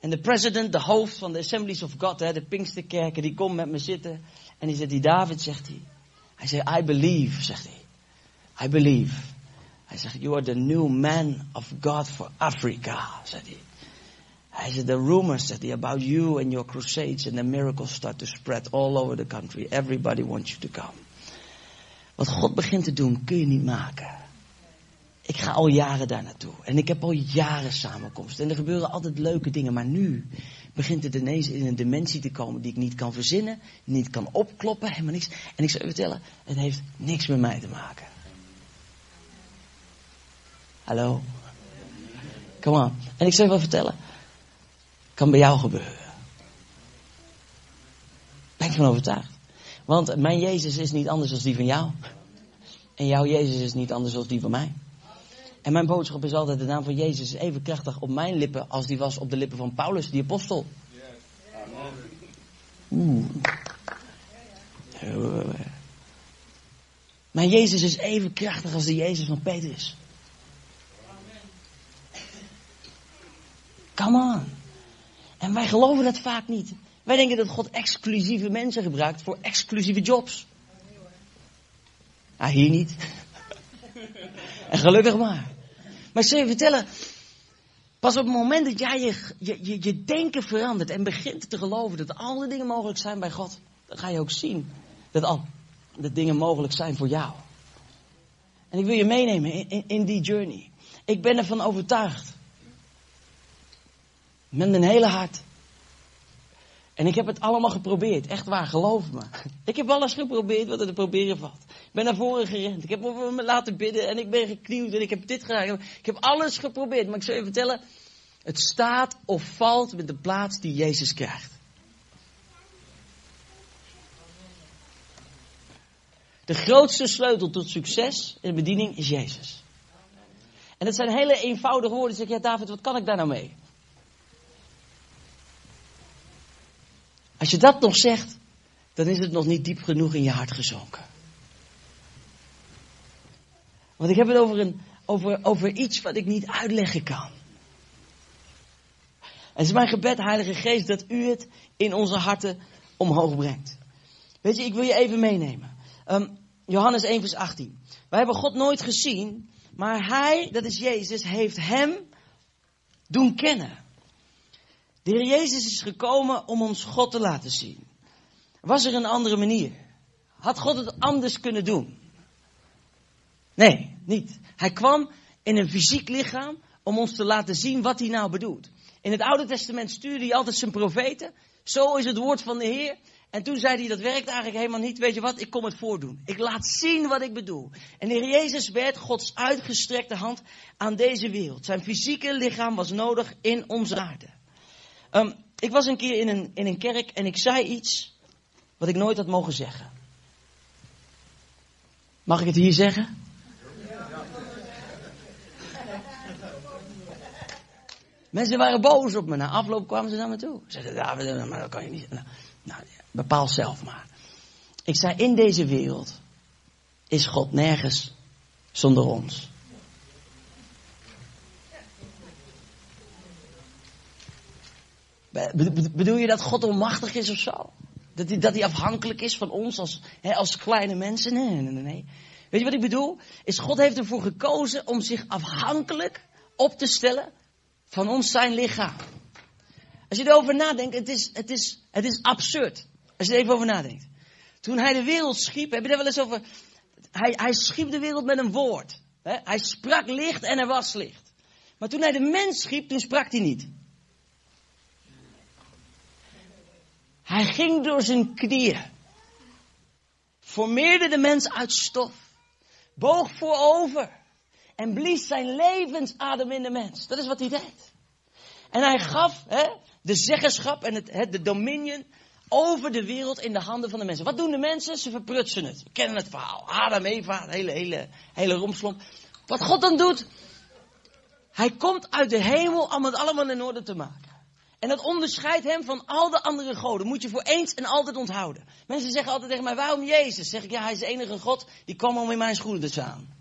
En de president, de hoofd van de Assemblies of God, de Pinksterkerken, die komt met me zitten. En die zegt, die David, zegt hij. Hij zegt, I believe, zegt hij. I believe. Hij zegt, you are the new man of God for Africa, zegt hij. Hij zegt, the rumors, zegt hij, about you and your crusades and the miracles start to spread all over the country. Everybody wants you to come. Wat God begint te doen, kun je niet maken. Ik ga al jaren daar naartoe. En ik heb al jaren samenkomsten. En er gebeuren altijd leuke dingen. Maar nu begint het ineens in een dimensie te komen die ik niet kan verzinnen, niet kan opkloppen, helemaal niks. En ik zou je vertellen, het heeft niks met mij te maken. Hallo? Come on. En ik zou je wel vertellen, kan bij jou gebeuren. Ben ik van overtuigd. Want mijn Jezus is niet anders dan die van jou. En jouw Jezus is niet anders dan die van mij. En mijn boodschap is altijd, de naam van Jezus is even krachtig op mijn lippen als die was op de lippen van Paulus, die apostel. Oeh. Mijn Jezus is even krachtig als de Jezus van Petrus. Come on. En wij geloven dat vaak niet. Wij denken dat God exclusieve mensen gebruikt voor exclusieve jobs. Ah, hier niet. en gelukkig maar. Maar je vertellen, pas op het moment dat jij je, je, je, je denken verandert en begint te geloven dat alle dingen mogelijk zijn bij God, dan ga je ook zien dat al de dingen mogelijk zijn voor jou. En ik wil je meenemen in, in die journey. Ik ben ervan overtuigd. Met mijn hele hart. En ik heb het allemaal geprobeerd. Echt waar, geloof me. Ik heb alles geprobeerd wat er te proberen valt. Ik ben naar voren gerend. Ik heb me laten bidden. En ik ben geknieuwd. En ik heb dit gedaan. Ik heb alles geprobeerd. Maar ik zal je vertellen. Het staat of valt met de plaats die Jezus krijgt. De grootste sleutel tot succes in de bediening is Jezus. En dat zijn hele eenvoudige woorden. Zeg je, ja David, wat kan ik daar nou mee? Als je dat nog zegt, dan is het nog niet diep genoeg in je hart gezonken. Want ik heb het over, een, over, over iets wat ik niet uitleggen kan. Het is mijn gebed, Heilige Geest, dat u het in onze harten omhoog brengt. Weet je, ik wil je even meenemen. Um, Johannes 1, vers 18. Wij hebben God nooit gezien, maar Hij, dat is Jezus, heeft Hem doen kennen. De Heer Jezus is gekomen om ons God te laten zien. Was er een andere manier? Had God het anders kunnen doen? Nee, niet. Hij kwam in een fysiek lichaam om ons te laten zien wat hij nou bedoelt. In het Oude Testament stuurde hij altijd zijn profeten. Zo is het woord van de Heer. En toen zei hij, dat werkt eigenlijk helemaal niet. Weet je wat, ik kom het voordoen. Ik laat zien wat ik bedoel. En de Heer Jezus werd Gods uitgestrekte hand aan deze wereld. Zijn fysieke lichaam was nodig in onze aarde. Um, ik was een keer in een, in een kerk en ik zei iets wat ik nooit had mogen zeggen. Mag ik het hier zeggen? Mensen waren boos op me. Na afloop kwamen ze naar me toe. Ze zeiden, ja, maar dat kan je niet. Nou, nou, bepaal zelf maar. Ik zei, in deze wereld is God nergens zonder ons. Bedoel je dat God onmachtig is of zo? Dat hij, dat hij afhankelijk is van ons als, hè, als kleine mensen? Nee, nee, nee, nee. Weet je wat ik bedoel? Is God heeft ervoor gekozen om zich afhankelijk op te stellen van ons zijn lichaam. Als je erover nadenkt, het is, het is, het is absurd. Als je er even over nadenkt. Toen hij de wereld schiep, heb je daar wel eens over... Hij, hij schiep de wereld met een woord. Hè? Hij sprak licht en er was licht. Maar toen hij de mens schiep, toen sprak hij niet. Hij ging door zijn knieën. Formeerde de mens uit stof. Boog voorover. En blies zijn levensadem in de mens. Dat is wat hij deed. En hij gaf hè, de zeggenschap en het, de dominion over de wereld in de handen van de mensen. Wat doen de mensen? Ze verprutsen het. We kennen het verhaal. Adam, Eva, de hele, hele, hele romslomp. Wat God dan doet, hij komt uit de hemel om het allemaal in orde te maken. En dat onderscheidt hem van al de andere goden. Moet je voor eens en altijd onthouden. Mensen zeggen altijd tegen mij, waarom Jezus? Zeg ik, ja, hij is de enige God die kwam om in mijn schoenen te staan.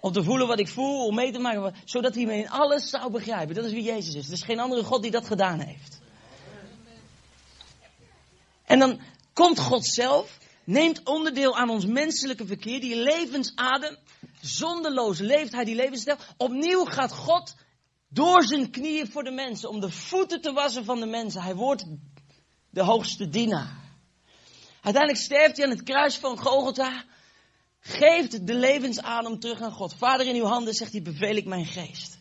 Om te voelen wat ik voel, om mee te maken, zodat hij me in alles zou begrijpen. Dat is wie Jezus is. Er is geen andere God die dat gedaan heeft. En dan komt God zelf, neemt onderdeel aan ons menselijke verkeer, die levensadem, zonderloos leeft hij die levensstijl. Opnieuw gaat God door zijn knieën voor de mensen, om de voeten te wassen van de mensen. Hij wordt de hoogste dienaar. Uiteindelijk sterft hij aan het kruis van Golgotha. Geeft de levensadem terug aan God. Vader, in uw handen, zegt hij, beveel ik mijn geest.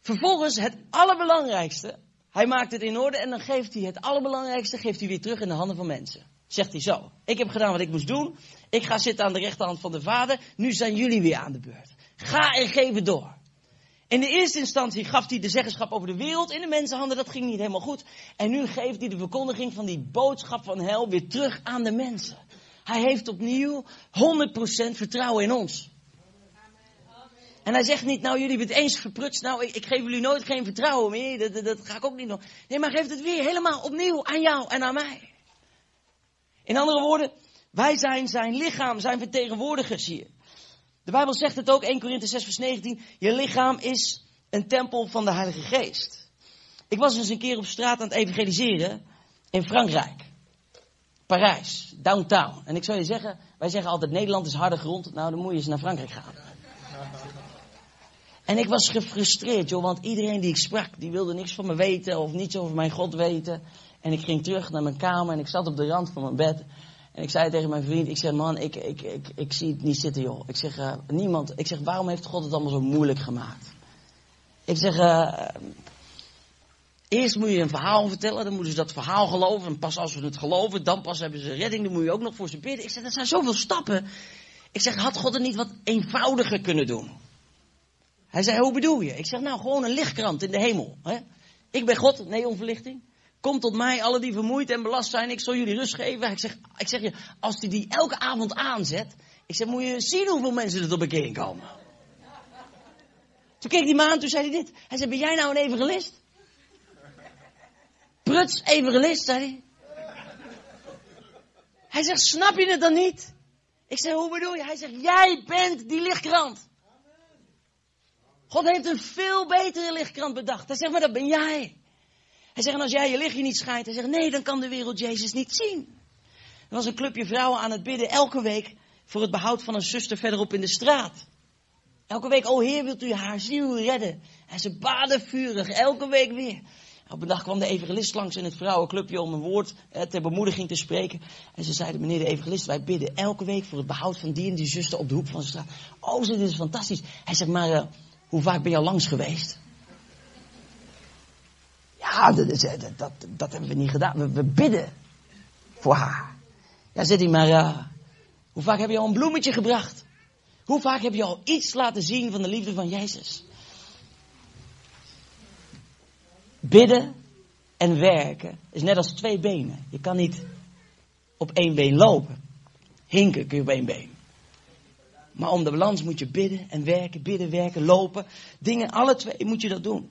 Vervolgens het allerbelangrijkste. Hij maakt het in orde en dan geeft hij het allerbelangrijkste geeft hij weer terug in de handen van mensen. Zegt hij zo, ik heb gedaan wat ik moest doen. Ik ga zitten aan de rechterhand van de vader. Nu zijn jullie weer aan de beurt. Ga en geef door. In de eerste instantie gaf hij de zeggenschap over de wereld in de mensenhanden. Dat ging niet helemaal goed. En nu geeft hij de verkondiging van die boodschap van hel weer terug aan de mensen. Hij heeft opnieuw 100% vertrouwen in ons. En hij zegt niet, nou jullie het eens verprutst, nou ik, ik geef jullie nooit geen vertrouwen meer, dat, dat, dat, ga ik ook niet doen. Nee, maar geeft het weer helemaal opnieuw aan jou en aan mij. In andere woorden, wij zijn zijn lichaam, zijn vertegenwoordigers hier. De Bijbel zegt het ook, 1 Korinthe 6 vers 19, je lichaam is een tempel van de Heilige Geest. Ik was eens een keer op straat aan het evangeliseren in Frankrijk. Parijs, downtown. En ik zou je zeggen, wij zeggen altijd Nederland is harde grond. Nou, dan moet je eens naar Frankrijk gaan. En ik was gefrustreerd, joh, want iedereen die ik sprak, die wilde niks van me weten of niets over mijn God weten. En ik ging terug naar mijn kamer en ik zat op de rand van mijn bed. En ik zei tegen mijn vriend, ik zeg, man, ik, ik, ik, ik zie het niet zitten, joh. Ik zeg, uh, niemand, ik zeg, waarom heeft God het allemaal zo moeilijk gemaakt? Ik zeg, uh, eerst moet je een verhaal vertellen, dan moeten ze dat verhaal geloven. En pas als we het geloven, dan pas hebben ze redding, dan moet je ook nog voor ze bidden. Ik zeg, dat zijn zoveel stappen. Ik zeg, had God het niet wat eenvoudiger kunnen doen? Hij zei, hoe bedoel je? Ik zeg, nou, gewoon een lichtkrant in de hemel. Hè? Ik ben God, neonverlichting. Kom tot mij, alle die vermoeid en belast zijn, ik zal jullie rust geven. Ik zeg, ik zeg je, als hij die elke avond aanzet, ik zeg, moet je zien hoeveel mensen er tot bekering komen. Toen keek die man, toen zei hij dit. Hij zei, ben jij nou een evangelist? Pruts, evangelist, zei hij. Hij zegt, snap je het dan niet? Ik zeg, hoe bedoel je? Hij zegt, jij bent die lichtkrant. God heeft een veel betere lichtkrant bedacht. Hij zegt, maar dat ben jij. Hij zegt, en als jij je lichtje niet schijnt, hij zegt, nee, dan kan de wereld Jezus niet zien. Er was een clubje vrouwen aan het bidden elke week voor het behoud van een zuster verderop in de straat. Elke week, oh Heer, wilt u haar ziel redden? En ze baden vurig, elke week weer. Op een dag kwam de evangelist langs in het vrouwenclubje om een woord eh, ter bemoediging te spreken. En ze zeiden, meneer de evangelist, wij bidden elke week voor het behoud van die en die zuster op de hoek van de straat. Oh, dit is fantastisch. Hij zegt, maar uh, hoe vaak ben je al langs geweest? Ja, dat, dat, dat, dat hebben we niet gedaan. We, bidden voor haar. Ja, zegt hij, maar uh, hoe vaak heb je al een bloemetje gebracht? Hoe vaak heb je al iets laten zien van de liefde van Jezus? Bidden en werken is net als twee benen. Je kan niet op één been lopen. Hinken kun je op één been. Maar om de balans moet je bidden en werken, bidden, werken, lopen. Dingen, alle twee moet je dat doen.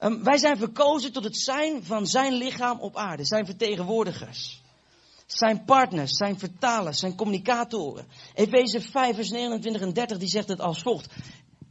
Um, wij zijn verkozen tot het zijn van zijn lichaam op aarde. Zijn vertegenwoordigers. Zijn partners, zijn vertalers, zijn communicatoren. Efeze 5 vers 29 en 30 die zegt het als volgt.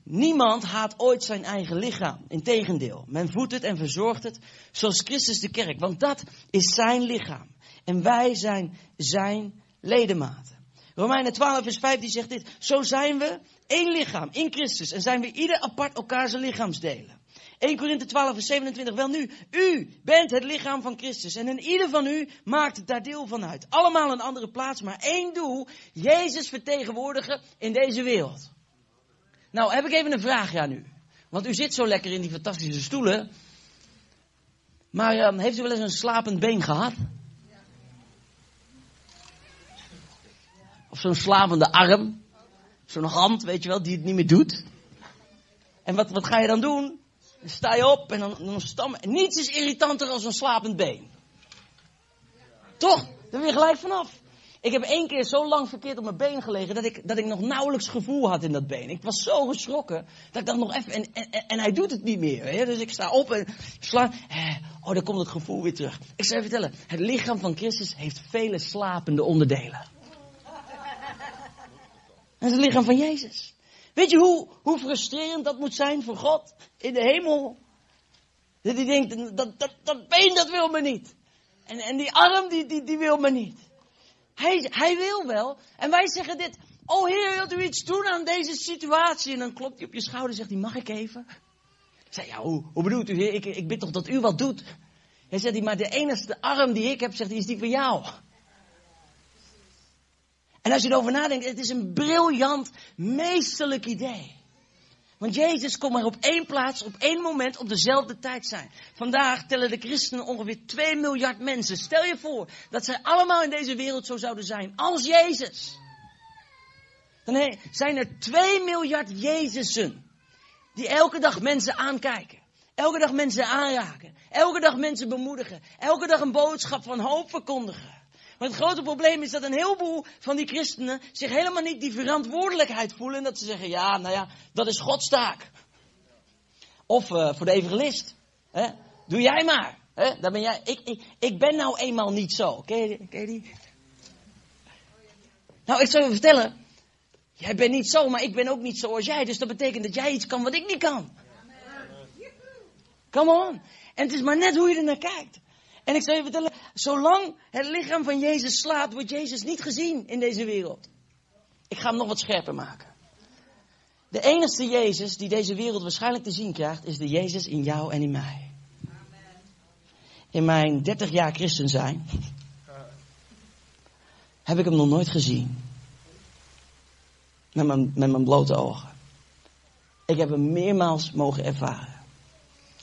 Niemand haat ooit zijn eigen lichaam. Integendeel, men voedt het en verzorgt het zoals Christus de kerk. Want dat is zijn lichaam. En wij zijn zijn ledematen. Romeinen 12 vers 15 zegt dit. Zo zijn we één lichaam in Christus. En zijn we ieder apart elkaar zijn lichaamsdelen. 1 Korinthe 12 vers 27. Wel nu, u bent het lichaam van Christus. En in ieder van u maakt daar deel van uit. Allemaal een andere plaats, maar één doel. Jezus vertegenwoordigen in deze wereld. Nou, heb ik even een vraag aan u. Want u zit zo lekker in die fantastische stoelen. Maar um, heeft u wel eens een slapend been gehad? Of zo'n slapende arm? Zo'n hand, weet je wel, die het niet meer doet? En wat, wat ga je dan doen? Dan sta je op en dan, dan stam. Niets is irritanter dan een slapend been. Toch? Daar ben je gelijk vanaf. Ik heb één keer zo lang verkeerd op mijn been gelegen dat ik, dat ik nog nauwelijks gevoel had in dat been. Ik was zo geschrokken dat ik dacht nog even, en, en, en hij doet het niet meer. Hè? Dus ik sta op en sla. Oh, dan komt het gevoel weer terug. Ik zou je vertellen, het lichaam van Christus heeft vele slapende onderdelen. Dat is het lichaam van Jezus. Weet je hoe, frustrerend dat moet zijn voor God in de hemel? Dat hij denkt, dat, dat, dat been dat wil me niet. En, en die arm die, die, die wil me niet. Hij, hij wil wel. En wij zeggen dit. Oh Heer, wilt u iets doen aan deze situatie? En dan klopt hij op je schouder en zegt hij, mag ik even? Ik zei, ja, hoe, hoe bedoelt u Heer? Ik, ik bid toch dat u wat doet? Hij zegt, maar de enige arm die ik heb, zegt hij, is die van jou. En als je erover nadenkt, het is een briljant, meesterlijk idee. Want Jezus kon maar op één plaats, op één moment, op dezelfde tijd zijn. Vandaag tellen de christenen ongeveer 2 miljard mensen. Stel je voor dat zij allemaal in deze wereld zo zouden zijn als Jezus. Dan zijn er 2 miljard Jezusen. Die elke dag mensen aankijken. Elke dag mensen aanraken. Elke dag mensen bemoedigen. Elke dag een boodschap van hoop verkondigen. Maar het grote probleem is dat een heleboel van die christenen zich helemaal niet die verantwoordelijkheid voelen. En dat ze zeggen, ja, nou ja, dat is Gods taak. Of uh, voor de evangelist. Hè? Doe jij maar. Hè? Dan ben jij, ik, ik, ik ben nou eenmaal niet zo. Ken je, die? Nou, ik zal je vertellen. Jij bent niet zo, maar ik ben ook niet zoals jij. Dus dat betekent dat jij iets kan wat ik niet kan. Come on. En het is maar net hoe je er naar kijkt. En ik zal je vertellen, zolang het lichaam van Jezus slaat, wordt Jezus niet gezien in deze wereld. Ik ga hem nog wat scherper maken. De enige Jezus die deze wereld waarschijnlijk te zien krijgt, is de Jezus in jou en in mij. In mijn 30 jaar christen zijn, heb ik hem nog nooit gezien. Met mijn, met mijn blote ogen. Ik heb hem meermaals mogen ervaren.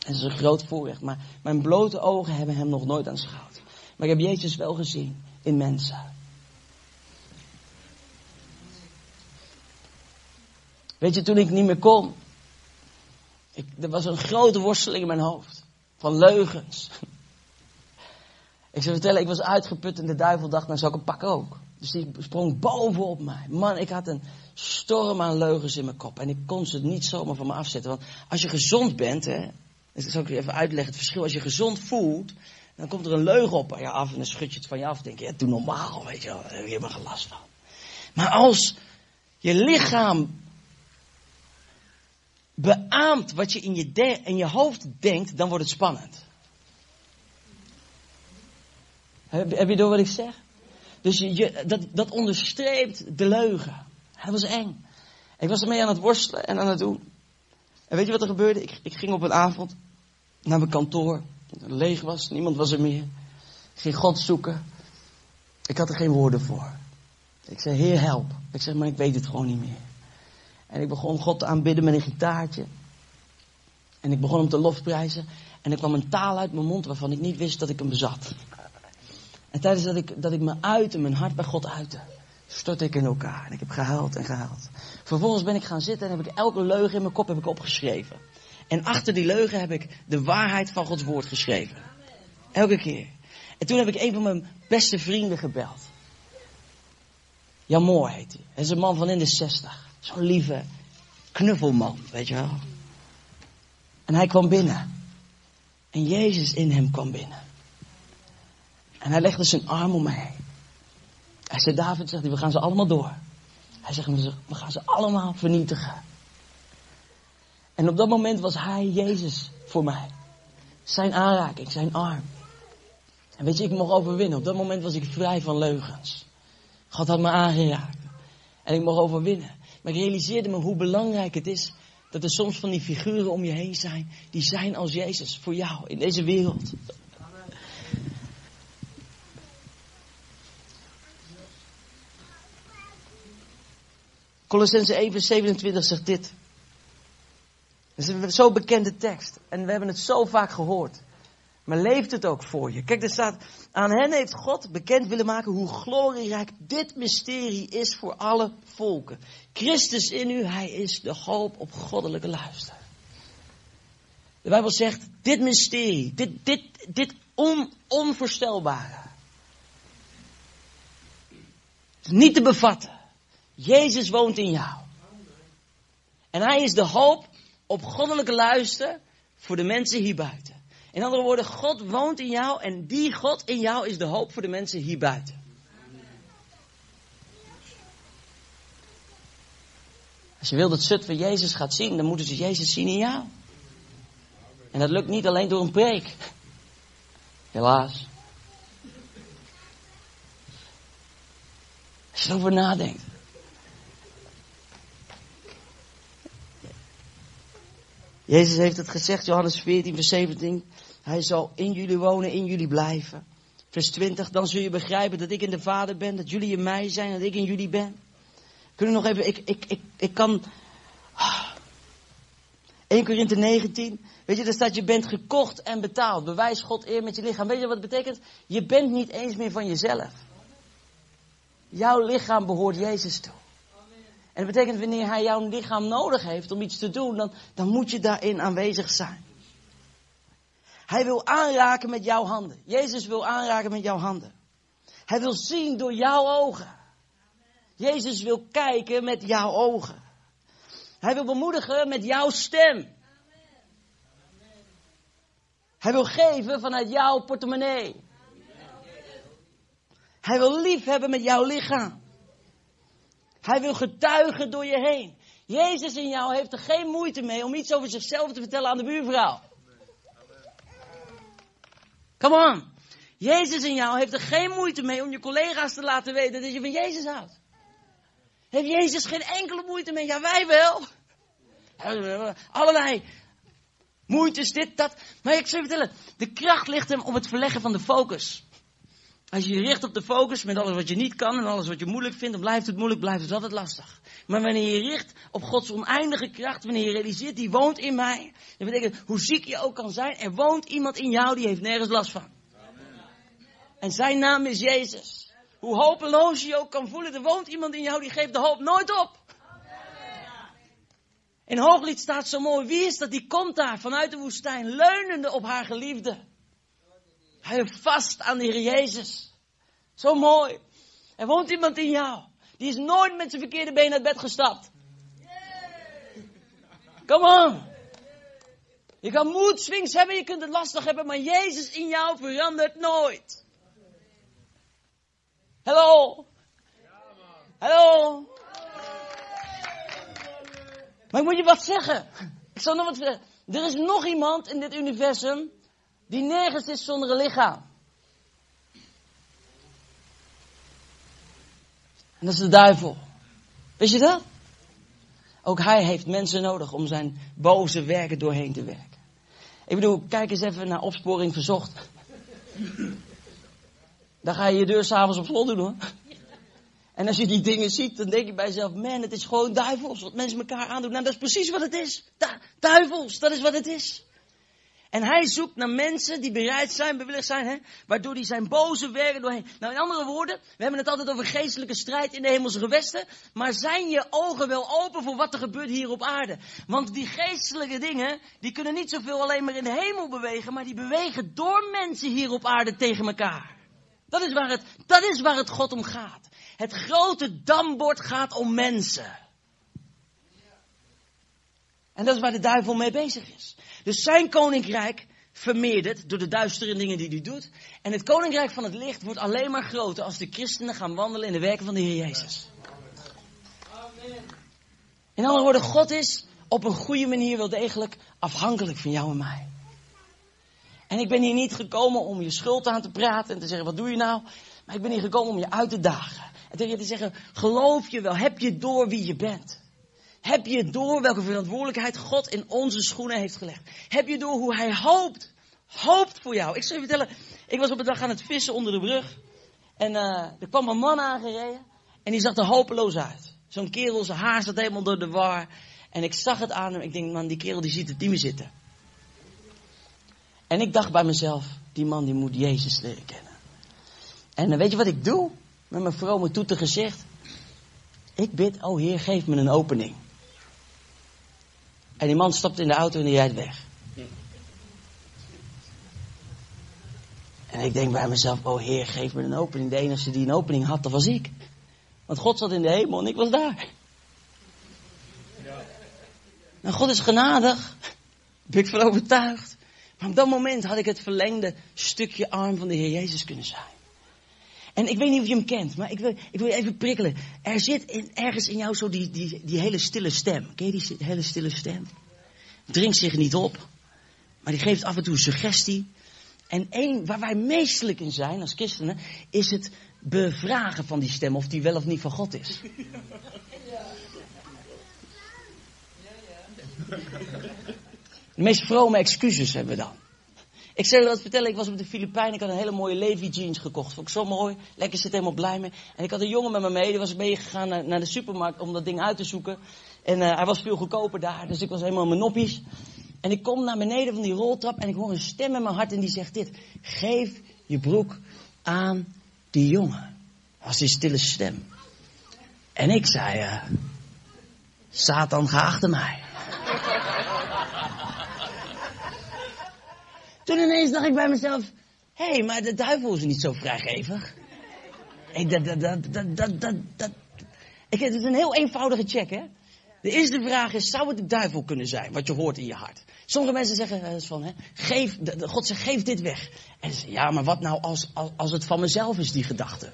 Het is een groot voorrecht, maar mijn blote ogen hebben hem nog nooit aanschouwd. Maar ik heb Jezus wel gezien in mensen. Weet je, toen ik niet meer kon, ik, er was een grote worsteling in mijn hoofd. Van leugens. Ik zou vertellen, ik was uitgeput en de duivel dacht, nou zou ik hem pakken ook. Dus die sprong bovenop mij. Man, ik had een storm aan leugens in mijn kop. En ik kon ze niet zomaar van me afzetten. Want als je gezond bent, hè, dat zal ik je even uitleggen. Het verschil, als je gezond voelt, dan komt er een leugen op je af en dan schud je het van je af. denk je, ja, doe normaal, weet je wel, daar heb je helemaal geen last van. Maar als je lichaam beaamt wat je in je, in je hoofd denkt, dan wordt het spannend. Heb, heb je door wat ik zeg? Dus je, dat, dat onderstreept de leugen. Dat was eng. Ik was ermee aan het worstelen en aan het doen. En weet je wat er gebeurde? Ik, ik ging op een avond naar mijn kantoor. Leeg was, niemand was er meer. Ik ging God zoeken. Ik had er geen woorden voor. Ik zei, Heer, help. Ik zeg, maar ik weet het gewoon niet meer. En ik begon God te aanbidden met een gitaartje. En ik begon hem te lofprijzen. En er kwam een taal uit mijn mond waarvan ik niet wist dat ik hem bezat. En tijdens dat ik, dat ik me uitte, mijn hart bij God uitte, stortte ik in elkaar. En ik heb gehuild en gehuild. Vervolgens ben ik gaan zitten en heb ik elke leugen in mijn kop heb ik opgeschreven. En achter die leugen heb ik de waarheid van Gods woord geschreven. Elke keer. En toen heb ik een van mijn beste vrienden gebeld. Jan heet hij. Hij is een man van in de zestig. Zo'n lieve knuffelman, weet je wel. En hij kwam binnen. En Jezus in hem kwam binnen. En hij legde zijn arm om mij heen. Hij zei, David, zegt hij, we gaan ze allemaal door. Hij zegt, we gaan ze allemaal vernietigen. En op dat moment was hij Jezus voor mij. Zijn aanraking, zijn arm. En weet je, ik mocht overwinnen. Op dat moment was ik vrij van leugens. God had me aangeraakt. En ik mocht overwinnen. Maar ik realiseerde me hoe belangrijk het is dat er soms van die figuren om je heen zijn. Die zijn als Jezus voor jou in deze wereld. Colossense 1 vers 27 zegt dit. Is een zo bekende tekst. En we hebben het zo vaak gehoord. Maar leeft het ook voor je? Kijk, er staat, aan hen heeft God bekend willen maken hoe glorierijk dit mysterie is voor alle volken. Christus in u, hij is de hoop op goddelijke luister. De Bijbel zegt, dit mysterie, dit, dit, dit on, onvoorstelbare. Niet te bevatten. Jezus woont in jou. En hij is de hoop op goddelijke luister voor de mensen hier buiten. In andere woorden, God woont in jou en die God in jou is de hoop voor de mensen hier buiten. Als je wilt dat Zutphen Jezus gaat zien, dan moeten ze Jezus zien in jou. En dat lukt niet alleen door een preek. Helaas. Als je erover nadenkt. Jezus heeft het gezegd, Johannes 14, vers 17. Hij zal in jullie wonen, in jullie blijven. Vers 20, dan zul je begrijpen dat ik in de Vader ben, dat jullie in mij zijn, dat ik in jullie ben. Kunnen we nog even, ik, ik, ik, ik kan... 1 Korinthe 19. Weet je, daar staat je bent gekocht en betaald. Bewijs God eer met je lichaam. Weet je wat het betekent? Je bent niet eens meer van jezelf. Jouw lichaam behoort Jezus toe. En dat betekent wanneer hij jouw lichaam nodig heeft om iets te doen, dan, dan moet je daarin aanwezig zijn. Hij wil aanraken met jouw handen. Jezus wil aanraken met jouw handen. Hij wil zien door jouw ogen. Jezus wil kijken met jouw ogen. Hij wil bemoedigen met jouw stem. Hij wil geven vanuit jouw portemonnee. Hij wil lief hebben met jouw lichaam. Hij wil getuigen door je heen. Jezus in jou heeft er geen moeite mee om iets over zichzelf te vertellen aan de buurvrouw. Come on. Jezus in jou heeft er geen moeite mee om je collega's te laten weten dat je van Jezus houdt. Heeft Jezus geen enkele moeite mee? Ja, wij wel. Allerlei moeites, dit, dat. Maar ik zou je vertellen, de kracht ligt hem op het verleggen van de focus. Als je je richt op de focus met alles wat je niet kan en alles wat je moeilijk vindt, dan blijft het moeilijk, blijft het altijd lastig. Maar wanneer je richt op Gods oneindige kracht, wanneer je realiseert, die woont in mij, dat betekent, hoe ziek je ook kan zijn, er woont iemand in jou die heeft nergens last van. En zijn naam is Jezus. Hoe hopeloos je ook kan voelen, er woont iemand in jou die geeft de hoop nooit op. In Hooglied staat zo mooi, wie is dat? Die komt daar vanuit de woestijn, leunende op haar geliefde. Hij heeft vast aan de Heer Jezus. Zo mooi. Er woont iemand in jou. Die is nooit met zijn verkeerde been uit bed gestapt. Come on. Je kan mood swings hebben, je kunt het lastig hebben, maar Jezus in jou verandert nooit. Hallo. Hallo. Maar ik moet je wat zeggen. Ik zal nog wat zeggen. Er is nog iemand in dit universum die nergens is zonder een lichaam. En dat is de duivel. Wist je dat? Ook hij heeft mensen nodig om zijn boze werken doorheen te werken. Ik bedoel, kijk eens even naar opsporing verzocht. Dan ga je je deur s'avonds op slot doen hoor. En als je die dingen ziet, dan denk je bij jezelf, man, het is gewoon duivels wat mensen elkaar aandoen. Nou, dat is precies wat het is. duivels, dat is wat het is. En hij zoekt naar mensen die bereid zijn, bewillig zijn, hè, waardoor hij zijn boze werken doorheen. Nou, in andere woorden, we hebben het altijd over geestelijke strijd in de hemelse gewesten. Maar zijn je ogen wel open voor wat er gebeurt hier op aarde? Want die geestelijke dingen, die kunnen niet zoveel alleen maar in de hemel bewegen, maar die bewegen door mensen hier op aarde tegen elkaar. Dat is waar het, dat is waar het God om gaat. Het grote dambord gaat om mensen. En dat is waar de duivel mee bezig is. Dus zijn koninkrijk vermeerdert door de duistere dingen die hij doet. En het koninkrijk van het licht wordt alleen maar groter als de christenen gaan wandelen in de werken van de Heer Jezus. In andere woorden, God is op een goede manier wel degelijk afhankelijk van jou en mij. En ik ben hier niet gekomen om je schuld aan te praten en te zeggen, wat doe je nou? Maar ik ben hier gekomen om je uit te dagen. En tegen je te zeggen, geloof je wel, heb je door wie je bent? Heb je door welke verantwoordelijkheid God in onze schoenen heeft gelegd? Heb je door hoe Hij hoopt, hoopt voor jou? Ik zal je vertellen, ik was op een dag aan het vissen onder de brug. En uh, er kwam een man aangereden en die zag er hopeloos uit. Zo'n kerel, zijn haar zat helemaal door de war. En ik zag het aan hem. Ik denk, man, die kerel die ziet het niet zitten. En ik dacht bij mezelf, die man die moet Jezus leren kennen. En uh, weet je wat ik doe? Met mijn vrome toeter gezegd. Ik bid, oh Heer, geef me een opening. En die man stapt in de auto en die rijdt weg. En ik denk bij mezelf, oh Heer, geef me een opening. De enige die een opening had, dat was ik. Want God zat in de hemel en ik was daar. Ja. Nou, God is genadig. Daar ben ik van overtuigd. Maar op dat moment had ik het verlengde stukje arm van de Heer Jezus kunnen zijn. En ik weet niet of je hem kent, maar ik wil, ik wil je even prikkelen. Er zit in, ergens in jou zo die, die, die hele stille stem. Ken je die hele stille stem? Dringt zich niet op, maar die geeft af en toe een suggestie. En één waar wij meestelijk in zijn als christenen, is het bevragen van die stem of die wel of niet van God is. De meest vrome excuses hebben we dan. Ik zal je wat vertellen, ik was op de Filipijnen, ik had een hele mooie Levi jeans gekocht. Vond ik zo mooi, lekker zit helemaal blij mee. En ik had een jongen met me mee, die was meegegaan naar, naar de supermarkt om dat ding uit te zoeken. En uh, hij was veel goedkoper daar, dus ik was helemaal mijn noppies. En ik kom naar beneden van die roltrap en ik hoor een stem in mijn hart en die zegt dit. Geef je broek aan die jongen. Dat was die stille stem. En ik zei, uh, Satan, ga achter mij. Toen ineens dacht ik bij mezelf, hé, hey, maar de duivel is niet zo vrijgevig. Ik, dat, dat, dat, dat, dat, dat. Ik, het is een heel eenvoudige check, hè. De eerste vraag is, zou het de duivel kunnen zijn, wat je hoort in je hart? Sommige mensen zeggen van, hè, geef, God zegt, geef dit weg. En ze zeggen, ja, maar wat nou als, als, als het van mezelf is, die gedachte?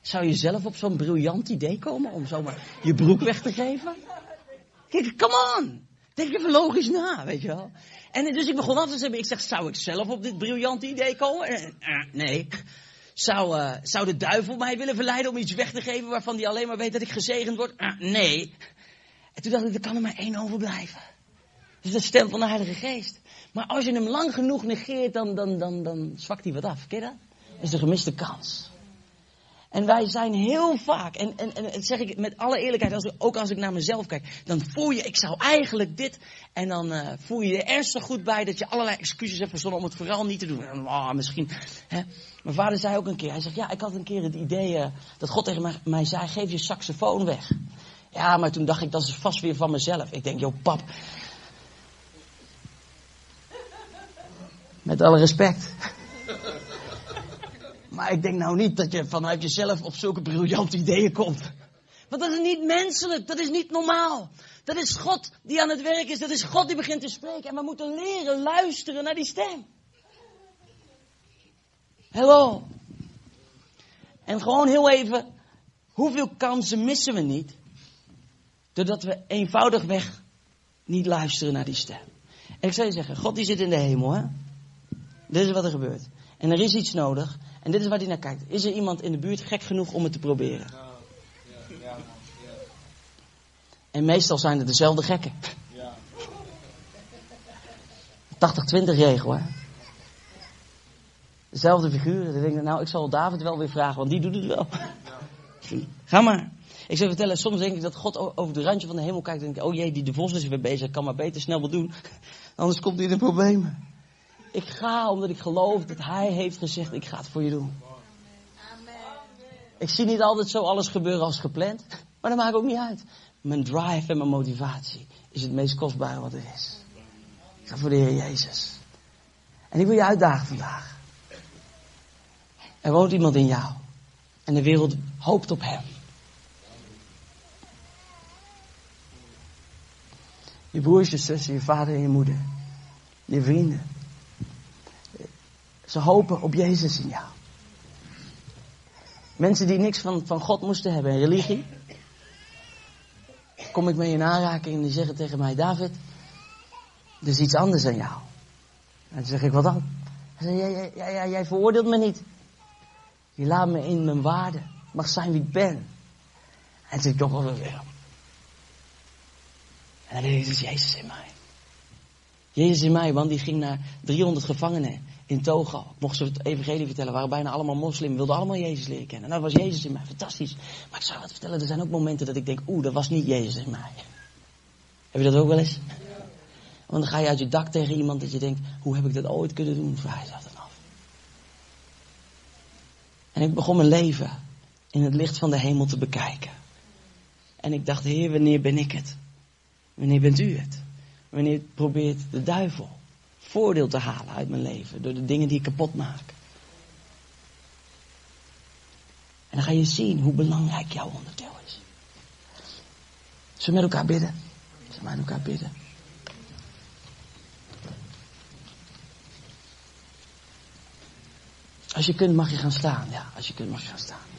Zou je zelf op zo'n briljant idee komen om zomaar je broek weg te geven? Kijk, come on! Denk even logisch na, weet je wel. En dus ik begon af te zeggen, ik zeg, zou ik zelf op dit briljante idee komen? Uh, nee. Zou, uh, zou de duivel mij willen verleiden om iets weg te geven waarvan hij alleen maar weet dat ik gezegend word? Uh, nee. En toen dacht ik, er kan er maar één overblijven. Dat is de stem van de Heilige Geest. Maar als je hem lang genoeg negeert, dan, dan, dan, dan zwakt hij wat af. Ken? Dat is de gemiste kans. En wij zijn heel vaak, en, en, en dat zeg ik met alle eerlijkheid, als, ook als ik naar mezelf kijk, dan voel je, ik zou eigenlijk dit, en dan uh, voel je je er ernstig goed bij dat je allerlei excuses hebt verzonnen om het vooral niet te doen. Oh, misschien, hè. Mijn vader zei ook een keer, hij zegt, ja, ik had een keer het idee uh, dat God tegen mij, mij zei, geef je saxofoon weg. Ja, maar toen dacht ik, dat is vast weer van mezelf. Ik denk, joh, pap. Met alle respect. Maar ik denk nou niet dat je vanuit jezelf op zulke briljante ideeën komt. Want dat is niet menselijk, dat is niet normaal. Dat is God die aan het werk is, dat is God die begint te spreken. En we moeten leren luisteren naar die stem. Hallo. En gewoon heel even, hoeveel kansen missen we niet Doordat we eenvoudigweg niet luisteren naar die stem. En ik zou je zeggen, God die zit in de hemel, hè? Dit is wat er gebeurt. En er is iets nodig. En dit is waar hij naar kijkt. Is er iemand in de buurt gek genoeg om het te proberen? En meestal zijn het dezelfde gekken. 80-20 regel, hè? Dezelfde figuren. Dan denk ik, nou, ik zal David wel weer vragen, want die doet het wel. Ga maar. Ik zou vertellen, soms denk ik dat God over de randje van de hemel kijkt en denkt, oh jee, die de vos is weer bezig, kan maar beter snel wat doen. Anders komt hij in de problemen. Ik ga omdat ik geloof dat hij heeft gezegd, ik ga het voor je doen. Ik zie niet altijd zo alles gebeuren als gepland, maar dat maakt ook niet uit. Mijn drive en mijn motivatie is het meest kostbare wat er is. Ik ga voor de Heer Jezus. En ik wil je uitdagen vandaag. Er woont iemand in jou. En de wereld hoopt op hem. Je broers, je zussen, je vader en je moeder. Je vrienden. Ze hopen op Jezus in jou. Mensen die niks van, van God moesten hebben en religie. Kom ik mee in aanraking en die zeggen tegen mij, David, er is iets anders aan jou. En dan zeg ik, wat dan? Hij zegt, jij, jij, jij, jij veroordeelt me niet. Je laat me in mijn waarde. Mag zijn wie ik ben. En ik, toch wel weer. En dan is Jezus in mij. Jezus in mij, want die ging naar 300 gevangenen in Togo. Ik mocht ze het evangelie vertellen, waren bijna allemaal moslim, wilden allemaal Jezus leren kennen. En dat was Jezus in mij, fantastisch. Maar ik zou wat vertellen, er zijn ook momenten dat ik denk, oeh, dat was niet Jezus in mij. Heb je dat ook wel eens? Want dan ga je uit je dak tegen iemand dat je denkt, hoe heb ik dat ooit kunnen doen? Vraag je dat dan af. En ik begon mijn leven in het licht van de hemel te bekijken. En ik dacht, Heer, wanneer ben ik het? Wanneer bent u het? Wanneer probeert de duivel voordeel te halen uit mijn leven door de dingen die ik kapot maak? En dan ga je zien hoe belangrijk jouw onderdeel is. Zullen we met elkaar bidden? Zullen we met elkaar bidden? Als je kunt mag je gaan staan. Ja, als je kunt mag je gaan staan.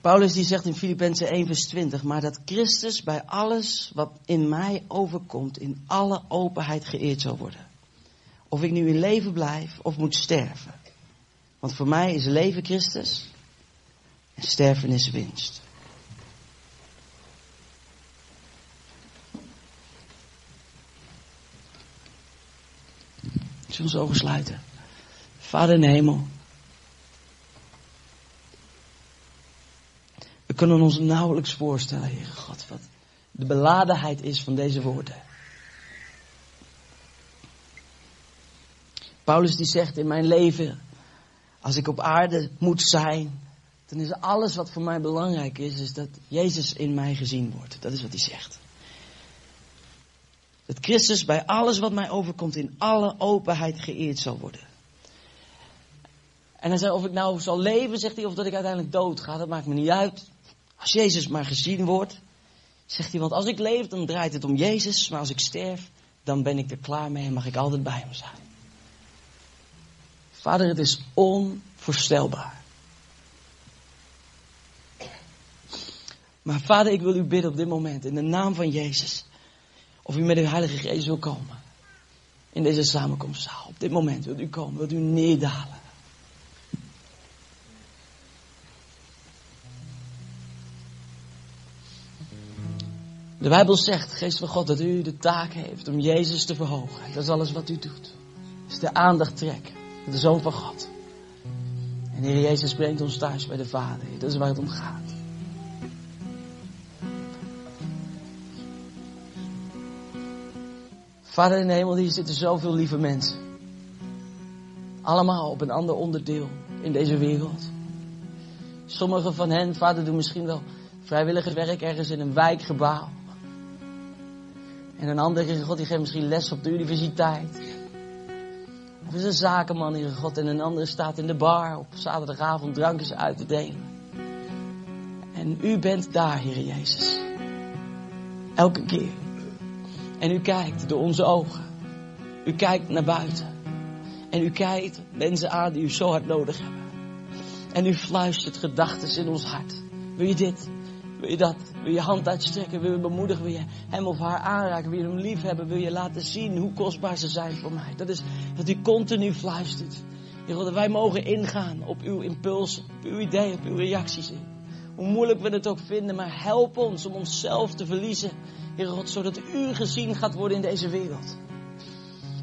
Paulus die zegt in Filippenzen 1 vers 20, maar dat Christus bij alles wat in mij overkomt, in alle openheid geëerd zal worden. Of ik nu in leven blijf of moet sterven. Want voor mij is leven Christus en sterven is winst. Zullen we onze ogen sluiten? Vader in hemel. Kunnen ons nauwelijks voorstellen, Heere God, wat de beladenheid is van deze woorden. Paulus die zegt in mijn leven, als ik op aarde moet zijn, dan is alles wat voor mij belangrijk is, is dat Jezus in mij gezien wordt. Dat is wat hij zegt. Dat Christus bij alles wat mij overkomt in alle openheid geëerd zal worden. En hij zei, of ik nou zal leven, zegt hij, of dat ik uiteindelijk dood ga, dat maakt me niet uit. Als Jezus maar gezien wordt, zegt hij, want als ik leef, dan draait het om Jezus, maar als ik sterf, dan ben ik er klaar mee en mag ik altijd bij hem zijn. Vader, het is onvoorstelbaar. Maar vader, ik wil u bidden op dit moment, in de naam van Jezus, of u met uw Heilige Geest wil komen. In deze samenkomstzaal. Op dit moment wilt u komen, wilt u neerdalen. De Bijbel zegt, Geest van God, dat u de taak heeft om Jezus te verhogen. Dat is alles wat u doet. Is de aandacht trekken. De Zoon van God. En Heer Jezus brengt ons thuis bij de Vader. Dat is waar het om gaat. Vader in de hemel, hier zitten zoveel lieve mensen. Allemaal op een ander onderdeel in deze wereld. Sommigen van hen, vader, doen misschien wel vrijwilligerswerk ergens in een wijkgebouw. En een andere, God, die geeft misschien les op de universiteit. Of is een zakenman, Heer God, en een andere staat in de bar op zaterdagavond drankjes uit te delen. En u bent daar, Heer Jezus. Elke keer. En u kijkt door onze ogen. U kijkt naar buiten. En u kijkt mensen aan die u zo hard nodig hebben. En u fluistert gedachten in ons hart. Wil je dit? Wil je dat? Wil je hand uitstrekken? Wil je bemoedigen? Wil je hem of haar aanraken? Wil je hem lief hebben? Wil je laten zien hoe kostbaar ze zijn voor mij? Dat is wat u continu fluistert. Heer God, dat wij mogen ingaan op uw impulsen, op uw ideeën, op uw reacties. Hoe moeilijk we het ook vinden, maar help ons om onszelf te verliezen. Heer God, zodat u gezien gaat worden in deze wereld.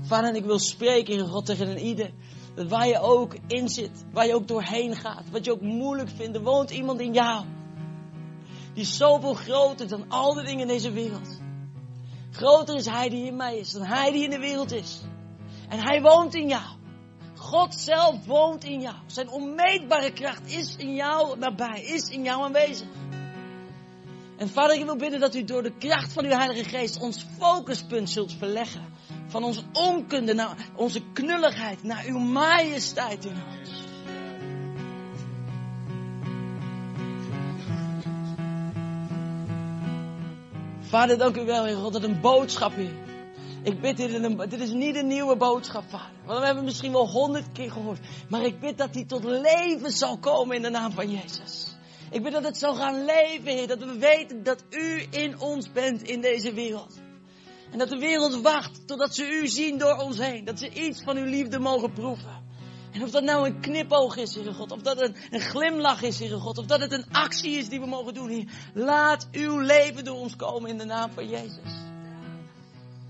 Vader, en ik wil spreken, Heer God, tegen een ieder. Dat waar je ook in zit, waar je ook doorheen gaat, wat je ook moeilijk vindt, woont iemand in jou. Die is zoveel groter dan al de dingen in deze wereld. Groter is Hij die in mij is dan Hij die in de wereld is. En Hij woont in jou. God zelf woont in jou. Zijn onmeetbare kracht is in jou nabij, is in jou aanwezig. En vader, ik wil bidden dat u door de kracht van uw Heilige Geest ons focuspunt zult verleggen. Van onze onkunde naar onze knulligheid, naar uw majesteit in ons. Vader, dank u wel, Heer God, dat een boodschap is. Ik bid een, dit is niet een nieuwe boodschap, Vader. Want we hebben misschien wel honderd keer gehoord. Maar ik bid dat die tot leven zal komen in de naam van Jezus. Ik bid dat het zal gaan leven, Heer. Dat we weten dat u in ons bent in deze wereld. En dat de wereld wacht totdat ze u zien door ons heen. Dat ze iets van uw liefde mogen proeven. Of dat nou een knipoog is, Heere God. Of dat het een glimlach is, Heere God. Of dat het een actie is die we mogen doen, Heer. Laat uw leven door ons komen in de naam van Jezus.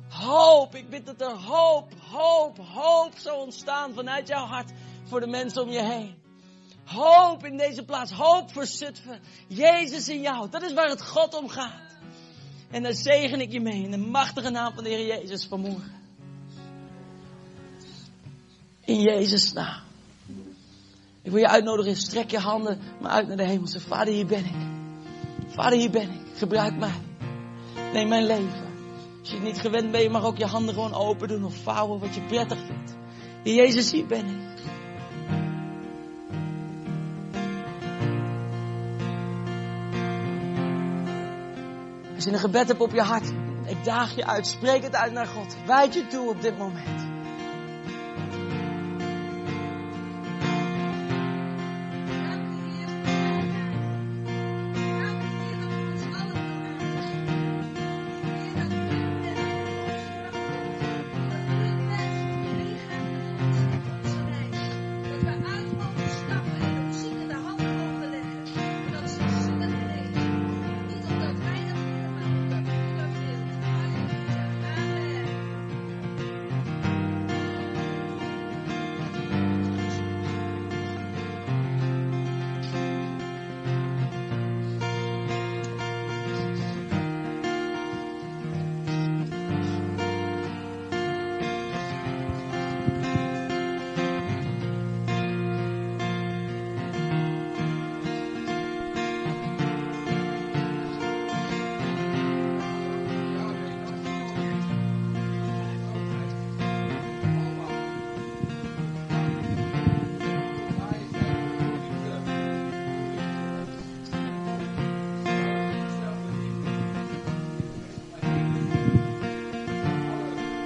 Hoop, ik bid dat er hoop, hoop, hoop zal ontstaan vanuit jouw hart voor de mensen om je heen. Hoop in deze plaats, hoop voor Zutphen. Jezus in jou, dat is waar het God om gaat. En daar zegen ik je mee in de machtige naam van de Heer Jezus vanmorgen. In Jezus' naam. Ik wil je uitnodigen, strek je handen maar uit naar de hemelse. Vader, hier ben ik. Vader, hier ben ik. Gebruik mij. Neem mijn leven. Als je het niet gewend bent, je mag ook je handen gewoon open doen of vouwen wat je prettig vindt. Heer Jezus, hier ben ik. Als je een gebed hebt op je hart, ik daag je uit, spreek het uit naar God. Wijd je toe op dit moment.